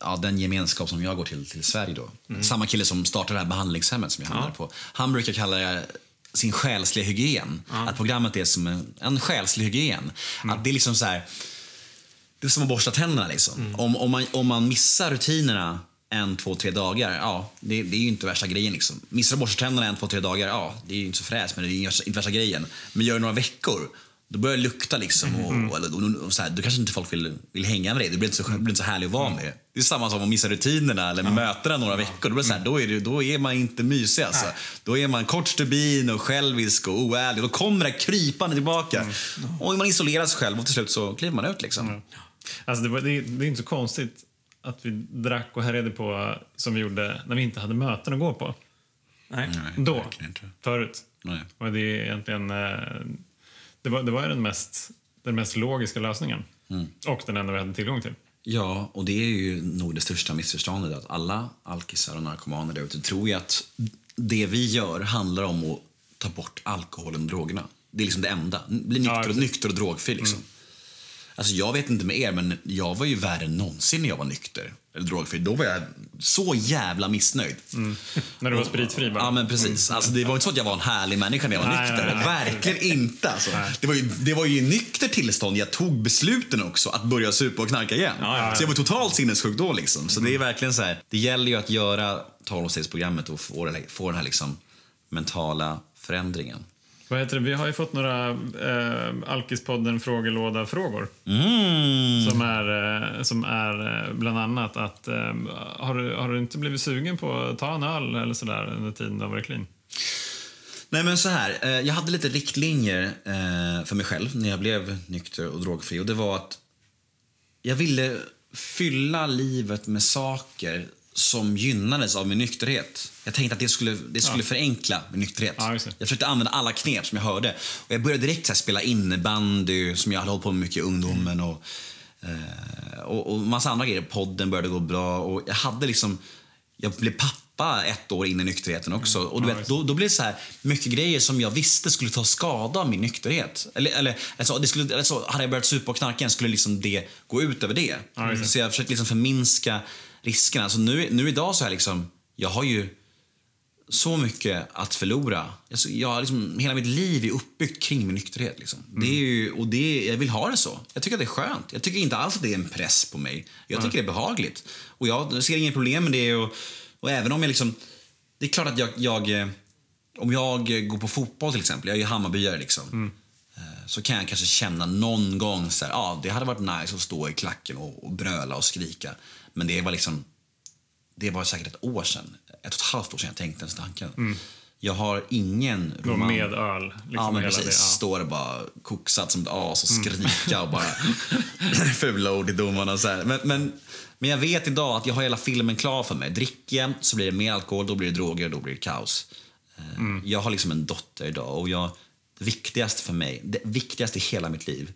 ja, den gemenskap som jag går till, till Sverige då. Samma kille som startade det här behandlingshemmet som jag hamnar Ja. på. Han brukar kalla det sin själsliga hygien. Att programmet är som en, en själslig hygien. Att det är liksom så här, det är som att borsta tänderna liksom. Om, om, man, om man missar rutinerna en, två, tre dagar, ja, det, det är ju inte värsta grejen. Liksom. Missar du borsta tänderna en, två, tre dagar, ja, det är ju inte så fräscht, men det är ju inte värsta grejen. Men gör det några veckor, då börjar det lukta liksom. Och, och, eller- och, och så här, då kanske inte folk vill, vill hänga med dig. Det blir inte så, blir inte så härligt att vara med. Det är samma som att missa rutinerna eller mötena några veckor. Då, blir så här, då, är det, då är man inte mysig alltså. Då är man kort stubin och självisk och oärlig. Då kommer det krypande tillbaka. Och man isolerar sig själv och till slut så kliver man ut liksom. Alltså det, det, det är inte så konstigt att vi drack och härjade på som vi gjorde när vi inte hade möten att gå på. Nej. Då, verkligen inte. förut. Nej. Och det är egentligen... eh, Det var, det var den mest, den mest logiska lösningen. Mm. Och den enda vi hade tillgång till. Ja, och det är ju nog det största missförståndet att alla alkisar och narkomaner där ute tror ju att det vi gör handlar om att ta bort alkoholen och drogerna. Det är liksom det enda. Bli nykter, precis. nykter och drogfri liksom. Alltså jag vet inte med er, men jag var ju värre än någonsin när jag var nykter. Eller drogfri. Då var jag så jävla missnöjd. När du var spritfri bara. Ja men precis. Alltså, det var inte så att jag var en härlig människa när jag var Nej, nykter. nej, nej. Verkligen inte. Alltså. Det, var ju, det var ju i nykter tillstånd jag tog besluten också att börja supa och knarka igen. Ja, ja, ja. Så jag var totalt sinnessjuk då. Liksom. Så det är verkligen så här. Det gäller ju att göra 12-stegsprogrammet och få, få den här liksom, mentala förändringen. Vad heter det? Vi har ju fått några eh, Alkispodden frågelåda-frågor. Mm. Som är, eh, som är eh, bland annat att eh, har, du, har du inte blivit sugen på att ta en öl eller sådär under tiden du har varit clean? Nej men så här, eh, jag hade lite riktlinjer eh, för mig själv när jag blev nykter och drogfri. Och det var att jag ville fylla livet med saker som gynnades av min nykterhet. Jag tänkte att det skulle, det skulle förenkla min nykterhet. Ja, jag försökte använda alla knep som jag hörde. Och jag började direkt så här, spela innebandy som jag hade hållit på med mycket i ungdomen. Och, eh, och, och massa andra grejer. Podden började gå bra. Och jag hade liksom... Jag blev pappa ett år in i nykterheten också. Och du Ja, vet, då, då blev det så här mycket grejer som jag visste skulle ta skada av min nykterhet. Eller, eller alltså, det skulle, alltså, hade jag börjat supa och knarka igen skulle liksom det gå ut över det. Ja, det. så jag försökte liksom förminska riskerna. Så nu, nu idag så är jag liksom, jag har ju så mycket att förlora. Alltså, jag har liksom, hela mitt liv är uppbyggt kring min nykterhet. Liksom. Det är ju, och det, jag vill ha det så. Jag tycker att det är skönt. Jag tycker inte alls att det är en press på mig. Jag tycker det är behagligt. Och jag ser inget problem med det. Och, och även om jag liksom... Det är klart att jag, jag... eh, Om jag går på fotboll till exempel, jag är ju Hammarbyare liksom. eh, Så kan jag kanske känna någon gång så här, ja, det hade varit nice att stå i klacken och, och bröla och skrika. Men det var liksom det var säkert ett år sedan, ett och ett halvt år sedan jag tänkte den tanken. Jag har ingen roman... med öl. Liksom ja, men precis. Det, ja. Står bara koksat som ett as och skrika och bara fula ord i domarna så här. Men, men, men jag vet idag att jag har hela filmen klar för mig. Dricker jag så blir det mer alkohol, då blir det droger, då blir det kaos. Eh, Jag har liksom en dotter idag och jag, det viktigaste för mig, det viktigaste i hela mitt liv,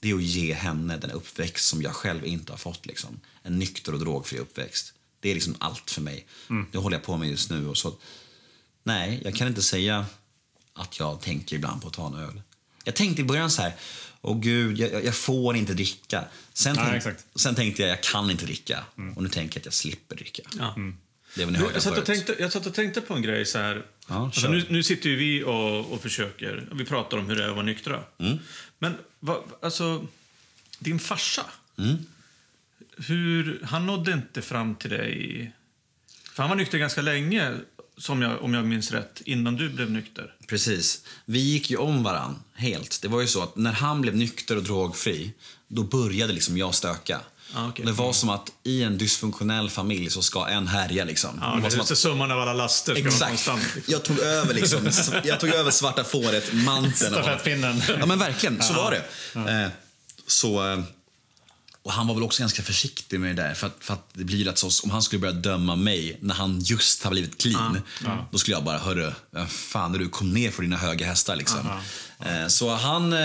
det är att ge henne den uppväxt som jag själv inte har fått. Liksom. En nykter och drogfri uppväxt. Det är liksom allt för mig. Det håller jag på med just nu. Och så, nej, jag kan inte säga att jag tänker ibland på att ta en öl. Jag tänkte i början så här, åh gud, jag, jag får inte dricka. Sen, Nej, tänk, exakt. sen tänkte jag, jag kan inte dricka. Och nu tänker jag att jag slipper dricka. Ja. Det var ni hörde jag, satt och tänkte, jag satt och tänkte på en grej så här. Ja, alltså, nu, nu sitter ju vi och, och försöker, vi pratar om hur det är att vara nyktra. Mm. Men vad, alltså, din farsa, Mm. hur, han nådde inte fram till dig För han var nykter ganska länge, som jag, om jag minns rätt, innan du blev nykter. Precis. Vi gick ju om varann helt. Det var ju så att när han blev nykter och drogfri, då började liksom jag stöka. Ah, okej. Det var som att i en dysfunktionell familj så ska en härja liksom. Ja, det det att, summan av alla laster exakt. Jag tog över liksom, jag tog över svarta fåret, manteln. Stafettpinnen. Ja men verkligen, så var det. Eh, så, eh, och han var väl också ganska försiktig med det där. För att, för att det blir lätt så, om han skulle börja döma mig när han just har blivit clean. Då skulle jag bara, hörru, vem fan är du? Kom ner för dina höga hästar liksom. Eh, så han, eh,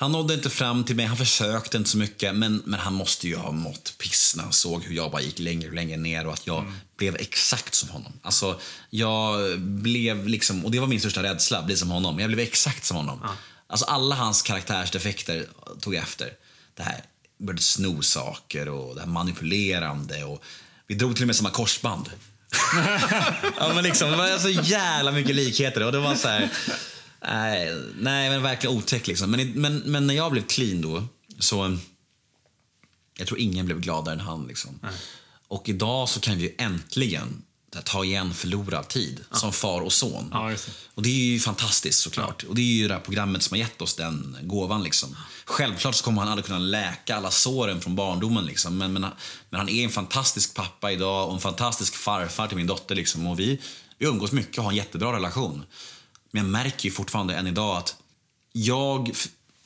han nådde inte fram till mig, han försökte inte så mycket. Men, men han måste ju ha mått piss när han såg hur jag bara gick längre och längre ner och att jag blev exakt som honom. Alltså, jag blev liksom, och det var min största rädsla, bli som honom. Jag blev exakt som honom. Alltså alla hans karaktärsdefekter tog jag efter. Det här började sno saker och det här manipulerande och vi drog till och med samma korsband. ja, men liksom, det var så jävla mycket likheter och det var så här, nej, nej men verkligen otäckt liksom. Men, men, men när jag blev clean då så jag tror ingen blev gladare än han. Liksom. Och idag så kan vi äntligen ta igen förlorad tid som far och son. Ja, det. Och det är ju fantastiskt såklart. Och det är ju det här programmet som har gett oss den gåvan. Liksom. Självklart så kommer han aldrig kunna läka alla såren från barndomen. Liksom. Men, men, men han är en fantastisk pappa idag och en fantastisk farfar till min dotter. Liksom. Och vi, vi umgås mycket och har en jättebra relation. Men jag märker ju fortfarande än idag att jag...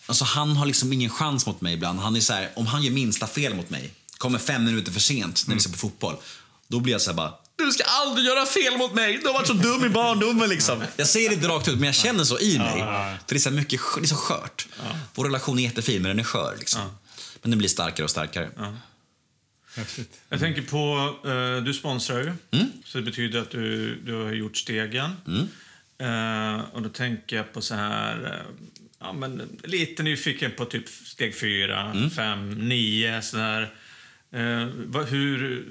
Alltså han har liksom ingen chans mot mig ibland. Han är så här, om han gör minsta fel mot mig, kommer fem minuter för sent när vi ser på fotboll. Då blir jag så här bara, du ska aldrig göra fel mot mig. Du har varit så dum i barndomen liksom. Jag säger det inte rakt ut, men jag känner så i mig. För det är så, mycket, det är så skört. Vår relation är jättefin, men den är skör liksom. Men den blir starkare och starkare. Häftigt. Jag tänker på, eh, du sponsrar ju, Mm. så det betyder att du, du har gjort stegen. Eh, och då tänker jag på så här, eh, ja men lite nyfiken på typ steg fyra, Mm. fem, nio sådär. Eh, vad, hur,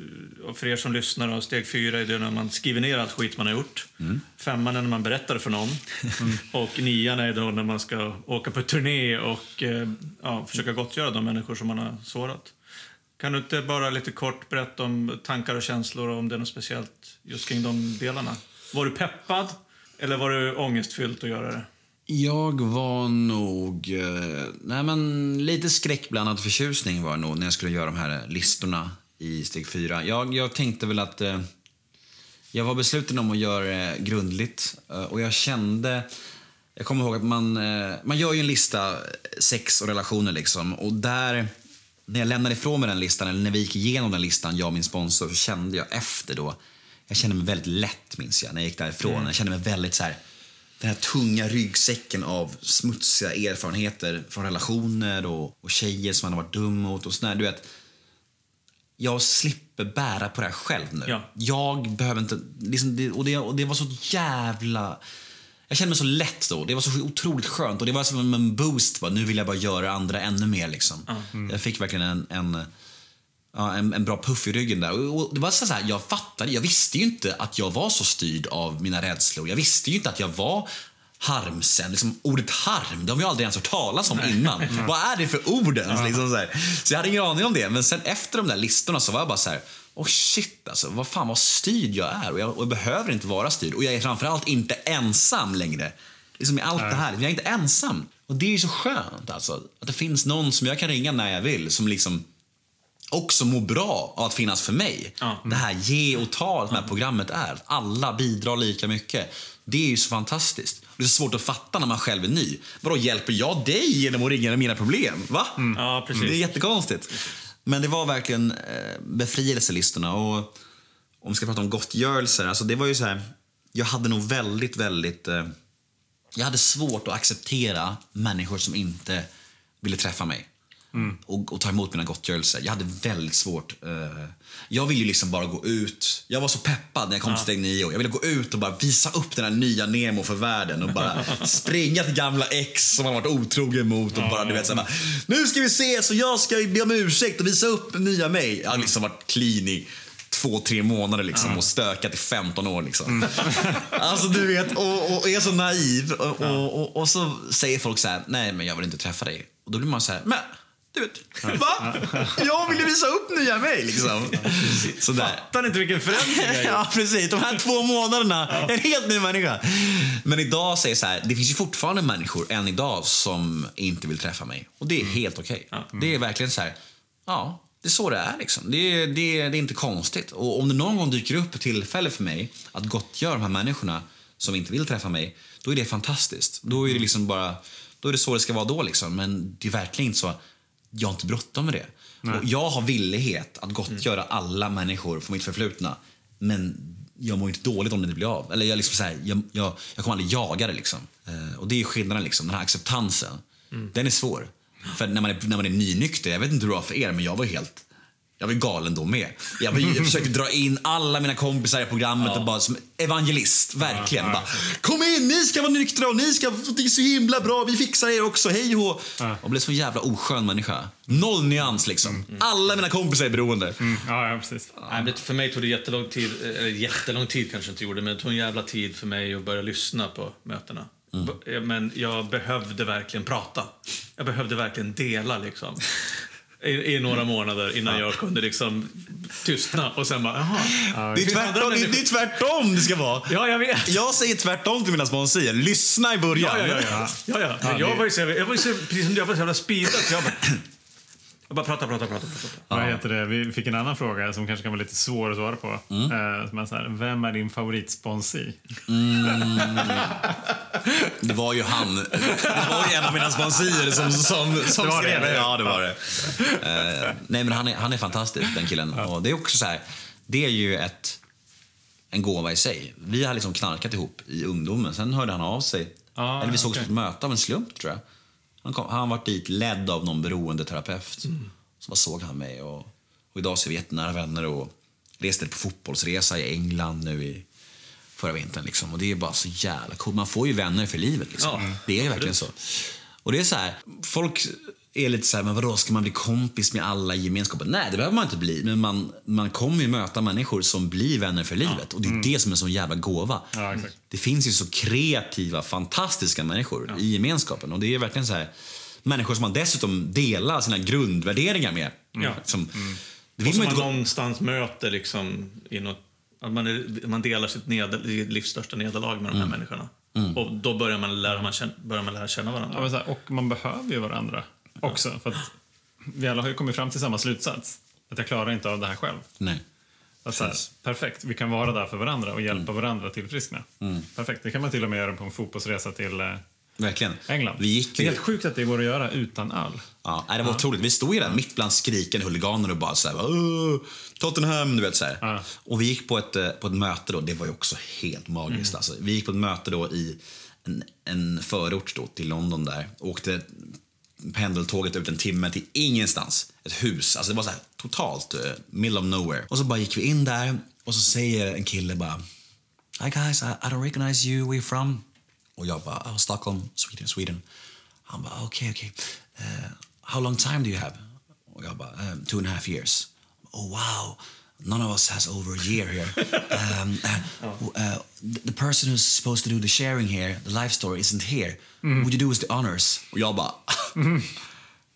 för er som lyssnar, då, steg fyra är det när man skriver ner allt skit man har gjort. Mm. Femman är när man berättar för någon. Och nian är då när man ska åka på turné och eh, ja, försöka gottgöra de människor som man har sårat. Kan du inte bara lite kort berätta om tankar och känslor och om det är något speciellt just kring de delarna? Var du peppad eller var det ångestfyllt att göra det? Jag var nog... Eh, nej men lite skräckblandad förtjusning var det nog när jag skulle göra de här listorna i steg fyra. Jag, jag tänkte väl att... Eh, jag var besluten om att göra det grundligt eh, och jag kände... Jag kommer ihåg att man, eh, man gör ju en lista, eh, sex och relationer liksom. Och där, när jag lämnade ifrån mig den listan, eller när vi gick igenom den listan, jag och min sponsor, så kände jag efter då, jag kände mig väldigt lätt minns jag, när jag gick därifrån. Jag kände mig väldigt så här, den här tunga ryggsäcken av smutsiga erfarenheter från relationer och, och tjejer som man har varit dum mot och sådär. Du vet, jag slipper bära på det här själv nu. Ja. Jag behöver inte... Liksom det, och, det, och det var så jävla... Jag kände mig så lätt då. Det var så otroligt skönt. Och det var som en boost. Bara, nu vill jag bara göra andra ännu mer. Liksom. Jag fick verkligen en, en, ja, en, en bra puff i ryggen där. Och, det var så här, jag fattade. Jag visste ju inte att jag var så styrd av mina rädslor. Jag visste ju inte att jag var harmsen. Liksom, ordet harm, det har vi aldrig ens hört talas om innan. Vad är det för ord ens? Liksom så, här. så jag hade ingen aning om det. Men sen efter de där listorna så var jag bara så här, oh shit alltså, vad fan vad styrd jag är. Och jag, och jag behöver inte vara styrd. Och jag är framförallt inte ensam längre. Liksom i allt det här. Jag är inte ensam. Och det är så skönt alltså. Att det finns någon som jag kan ringa när jag vill. Som liksom också mår bra av att finnas för mig. Ja. Det här ge och ta det här programmet är. Att alla bidrar lika mycket. Det är ju så fantastiskt. Det är så svårt att fatta när man själv är ny. Vadå, hjälper jag dig genom att ringa med mina problem? Va? Ja, precis. Det är jättekonstigt. Men det var verkligen eh, befrielselistorna. Och om vi ska prata om gottgörelser, alltså det var ju så här. Jag hade nog väldigt, väldigt... Eh, jag hade svårt att acceptera människor som inte ville träffa mig. Och, och ta emot mina gottgörelser. Jag hade väldigt svårt. eh, jag ville ju liksom bara gå ut. Jag var så peppad när jag kom till steg nio. Jag ville gå ut och bara visa upp den här nya Nemo för världen. Och bara springa till gamla ex som man varit otrogen mot. Och bara, du vet, så här, nu ska vi ses och jag ska be om ursäkt och visa upp nya mig. Jag har liksom varit clean i två, tre månader liksom, och stökat i 15 år. Liksom. alltså du vet, och, och är så naiv. Och, och, och, och så säger folk så här, nej men jag vill inte träffa dig. Och då blir man så här, men Du vet, va? Jag ville visa upp nya mig liksom. Sådär. Fattar inte vilken förändring jag. Ja, precis. De här två månaderna, en helt ny människa. Men idag säger så här, det finns ju fortfarande människor än idag som inte vill träffa mig. Och det är helt okej. Det är verkligen så här, ja, det är så det är liksom. Det är, det, det är inte konstigt. Och om det någon gång dyker upp ett tillfälle för mig att gottgöra de här människorna som inte vill träffa mig, då är det fantastiskt. Då är det liksom bara, då är det så det ska vara då liksom. Men det är verkligen inte så, jag har inte bråttom med det. Jag har villighet att gottgöra alla människor för mitt förflutna. Men jag mår inte dåligt om det inte blir av. Eller jag, liksom så här, jag, jag, jag kommer aldrig jaga det. Liksom. Eh, och det är skillnaden, liksom, den här acceptansen. Den är svår. För när man är, när man är nynykter, jag vet inte hur det var för er, men jag var helt jag var galen då med. Jag, var, jag försökte dra in alla mina kompisar i programmet och bara som evangelist, verkligen. Bara, Kom in, ni ska vara nyktra och ni ska, det är så himla bra, vi fixar er också, hej och Jag blev så jävla oskön människa. Noll nyans liksom. Alla mina kompisar är beroende. Mm, ja, ja, precis. Nej, för mig tog det jättelång tid, eller jättelång tid kanske inte gjorde, men det tog en jävla tid för mig att börja lyssna på mötena. B- Men jag behövde verkligen prata. Jag behövde verkligen dela liksom. I, I några månader innan jag kunde liksom tystna och sen bara, jaha. Det är, tvärtom, det, det är tvärtom det ska vara. Ja, jag vet. Jag säger tvärtom till mina sponsorer. Lyssna i början. Ja, ja, ja. ja. ja, ja. Jag var ju så, jag var ju så, precis som du, jag var så jävla speedad jag bara... Jag bara prata, prata, prata. prata. Vad heter det? Vi fick en annan fråga som kanske kan vara lite svår att svara på. Eh, som är så här, vem är din favoritsponsor? Det var ju han. Det var ju en av mina sponsorer som, som, som Det skrev det. Ja, det var det. Eh, nej, men han är, han är fantastisk, den killen. Och det är också så här, det är ju ett, en gåva i sig. Vi har liksom knarkat ihop i ungdomen. Sen hörde han av sig. Ah, Eller vi sågs okej. på ett möte av en slump, tror jag. Han, kom, han varit dit ledd av någon beroendeterapeut. Så bara såg han mig. Och, och idag så är vi jättenära vänner och reste på fotbollsresa i England nu i förra vintern. Liksom. Och det är bara så jävla coolt. Man får ju vänner för livet. Liksom. Ja, det är ju verkligen så. Och det är så här, folk är lite så här, men vadå, ska man bli kompis med alla i gemenskapen? Nej, det behöver man inte bli. Men man, man kommer ju möta människor som blir vänner för livet. Och det är det som är en sån jävla gåva. Ja, exakt. Det finns ju så kreativa, fantastiska människor i gemenskapen. Och det är verkligen så här, människor som man dessutom delar sina grundvärderingar med. Ja. Som, Det Och vill som man man någonstans möter liksom i något, att man, är, man delar sitt neder, livs största nederlag med de här människorna. Och då börjar man lära, man känna, börjar man lära känna varandra. Ja, men så här, och man behöver ju varandra också. För att vi alla har ju kommit fram till samma slutsats. Att jag klarar inte av det här själv. Nej. Att här, perfekt, vi kan vara där för varandra och hjälpa varandra att tillfriskna. Perfekt, det kan man till och med göra på en fotbollsresa till eh, Verkligen. England. Vi gick Det är ju... helt sjukt att det går att göra utan öl. Ja, det var otroligt. Vi stod ju där mitt bland skrikande huliganer och bara så här, "Åh, Tottenham, du vet så här. Ja. Och vi gick på ett, eh, på ett möte då, det var ju också helt magiskt. Alltså. Vi gick på ett möte då i en, en förort då till London där. Åkte pendeltåget ut en timme till ingenstans. Ett hus. Alltså det var så här totalt eh, middle of nowhere. Och så bara gick vi in där och så säger en kille bara Hi guys, I, I don't recognize you, where you from? Och jag bara, oh, Stockholm, Sweden, Sweden. Han bara, okej, okay, okej. Okay. Uh, how long time do you have? Och jag bara, um, two and a half years. Oh wow, none of us has over a year here. um, uh, uh, the, person who's supposed to do the sharing here, the life story, isn't here. Would you do us the honors? Och jag bara,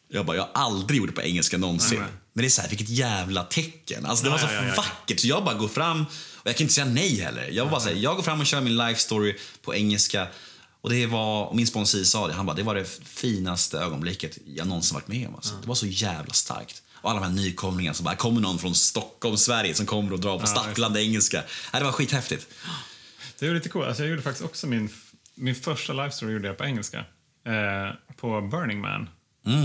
jag bara, jag har aldrig gjort det på engelska någonsin. Nej. Men det är så här, vilket jävla tecken. Alltså det var så Ja, ja, ja, ja. vackert. Så jag bara går fram, och jag kan inte säga nej heller. Jag, bara här, jag går fram och kör min life story på engelska. Och det var, och min sponsor sa det, han bara, det var det finaste ögonblicket jag någonsin varit med om. Alltså. Det var så jävla starkt. Och alla de här nykomlingarna som bara, kommer någon från Stockholm, Sverige som kommer och drar på stapplande engelska. Det var skithäftigt. Det var lite coolt. Alltså jag gjorde faktiskt också min, min första live story gjorde jag på engelska. Eh, på Burning Man.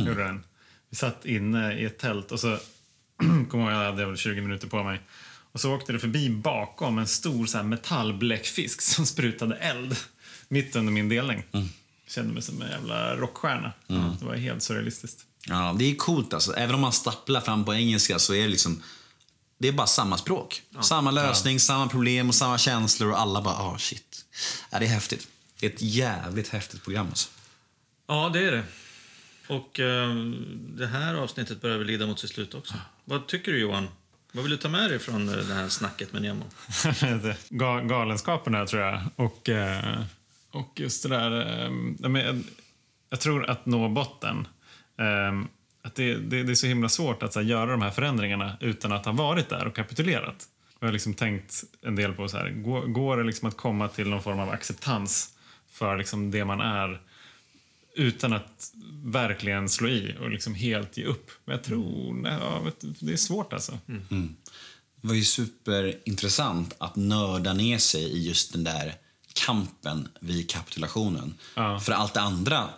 Gjorde den. Vi satt inne i ett tält och så kommer jag jag hade väl 20 minuter på mig. Och så åkte det förbi bakom en stor så här, metallbläckfisk som sprutade eld mitt under min delning. Kände mig som en jävla rockstjärna. Det var helt surrealistiskt. Ja, det är coolt alltså. Även om man stapplar fram på engelska så är det liksom det är bara samma språk. Samma lösning, samma problem och samma känslor och alla bara, ah shit. Ja, det är häftigt. Det är ett jävligt häftigt program alltså. Ja, det är det. Och eh, det här avsnittet börjar väl lida mot sitt slut också. Vad tycker du Johan? Vad vill du ta med dig från eh, det här snacket med Nemo? Ga- galenskaperna, tror jag. Och, eh, och just det där... Eh, jag, jag tror att nå botten. Eh, att det, det, det är så himla svårt att här, göra de här förändringarna utan att ha varit där och kapitulerat. Jag har liksom tänkt en del på så här, går, går det liksom att komma till någon form av acceptans för liksom det man är utan att verkligen slå i och liksom helt ge upp. Men jag tror, nej, ja, det är svårt alltså. Det var ju superintressant att nörda ner sig i just den där kampen vid kapitulationen. Ja. För allt det andra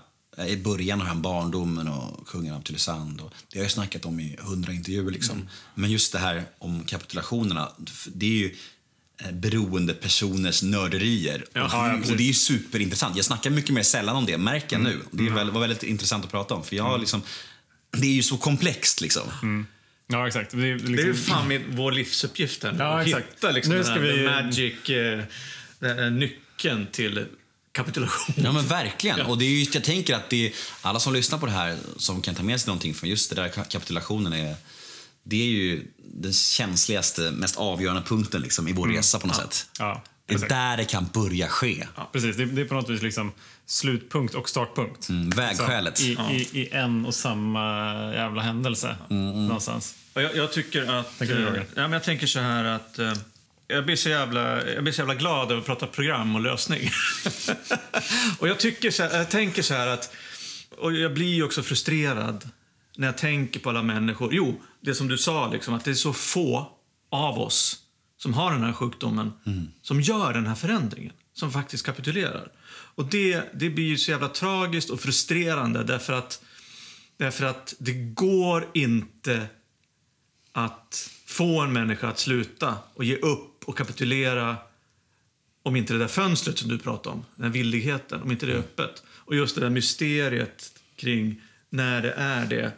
i början av den här barndomen och kungen av Tylösand. Och det har jag snackat om i hundra intervjuer. Liksom. Mm. Men just det här om kapitulationerna, det är ju eh, beroende personers nörderier. Ja, och, ja, och det är ju superintressant. Jag snackar mycket mer sällan om det, märker jag Mm. nu. Det är väl, var väldigt intressant att prata om. För jag har liksom, det är ju så komplext liksom. Ja, exakt. Det är, liksom, Det är ju fan min, vår livsuppgift här. Ja, att exakt. Hitta liksom Nu den ska här vi- the magic, eh, den här nyckeln till kapitulation. Ja men verkligen. Och det är ju, jag tänker att det är, alla som lyssnar på det här som kan ta med sig någonting från just det där ka- kapitulationen är det är ju den känsligaste, mest avgörande punkten liksom, i vår resa på något sätt. Ja, det är exakt. där det kan börja ske. Ja, precis. Det, det är på något vis liksom slutpunkt och startpunkt. Mm, vägskälet. I, i, I en och samma jävla händelse. Någonstans. Och jag, jag tycker att... Tänker du, eh, ja, men jag tänker så här att... Eh, jag blir, så jävla, jag blir så jävla glad över att prata program och lösning. och jag, tycker så här, jag tänker så här att... Och jag blir ju också frustrerad när jag tänker på alla människor. Jo, det som du sa, liksom, att det är så få av oss som har den här sjukdomen som gör den här förändringen. Som faktiskt kapitulerar. Och det, det blir ju så jävla tragiskt och frustrerande därför att, därför att det går inte att få en människa att sluta och ge upp och kapitulera om inte det där fönstret som du pratade om, den villigheten, om inte det är öppet. Och just det där mysteriet kring när det är det.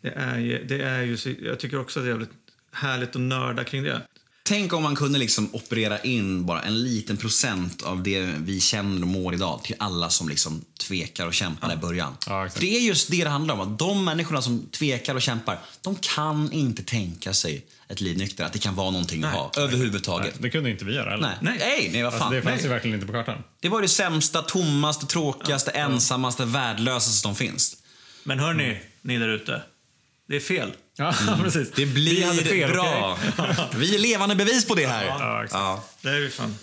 Det, är, ju- det är ju så, jag tycker också att det är jävligt härligt att nörda kring det. Tänk om man kunde liksom operera in bara en liten procent av det vi känner och mår idag till alla som liksom tvekar och kämpar i början. Ja, det är just det det handlar om. Att de människorna som tvekar och kämpar, de kan inte tänka sig ett liv nykter. Att det kan vara någonting att ha överhuvudtaget. Det kunde inte vi göra heller. Nej, Nej. nej, nej, vad fan. Alltså, det fanns nej. ju verkligen inte på kartan. Det var det sämsta, tommaste, tråkigaste, ensammaste, värdelösaste som finns. Men hörni, ni där ute. Det är fel. Ja, precis. Det Vi blir fel, bra. okej? Vi är levande bevis på det här. Ja, exakt. Ja. Det är ju fan.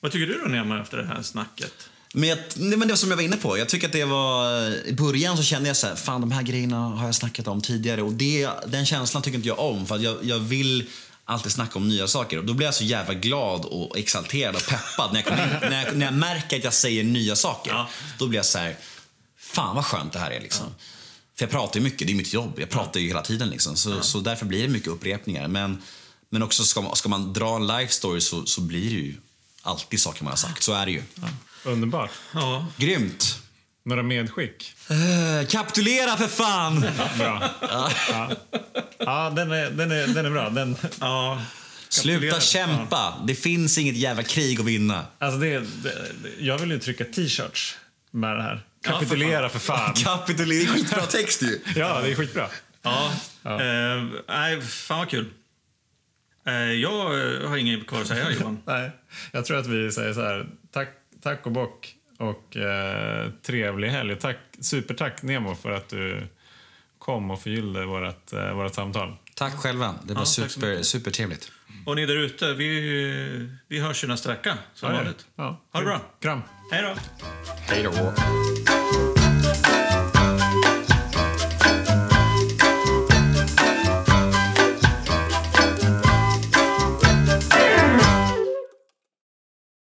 Vad tycker du då, Nema, efter det här snacket? Men, jag, nej, men det som jag var inne på. Jag tycker att det var... I början så kände jag så här, fan de här grejerna har jag snackat om tidigare. Och det, den känslan tycker inte jag om. För jag, jag vill alltid snacka om nya saker. Och då blir jag så jävla glad och exalterad och peppad när jag, in, när jag, när jag märker att jag säger nya saker. Ja. Då blir jag så här, fan vad skönt det här är liksom. För jag pratar ju mycket, det är mitt jobb. Jag pratar ju hela tiden liksom. Så, så därför blir det mycket upprepningar. Men, men också ska man, ska man dra en life story så, så blir det ju alltid saker man har sagt. Så är det ju. Underbart. Ja. Grymt. Några medskick? Uh, kapitulera för fan! Bra. Ja, ja den, är, den, är, den är bra. Den, ja. Sluta kämpa. Det finns inget jävla krig att vinna. alltså det, det, jag vill ju trycka t-shirts med det här. Kapitulera för fan. Kapitulera, det är skitbra text ju. Ja, det är skitbra. Ja. Ja. Eh, nej, fan vad kul. Eh, jag har inget kvar att säga, Johan. Nej, jag tror att vi säger så här. Tack, tack och bock och eh, trevlig helg. Tack, supertack Nemo för att du kom och förgyllde vårt, eh, vårt samtal. Tack själva. Det var Ja, super, supertrevligt. Och ni där ute, vi, vi hörs ju nästa vecka som vanligt. Ja. Ha det bra. Kram. Hej då. Hej då.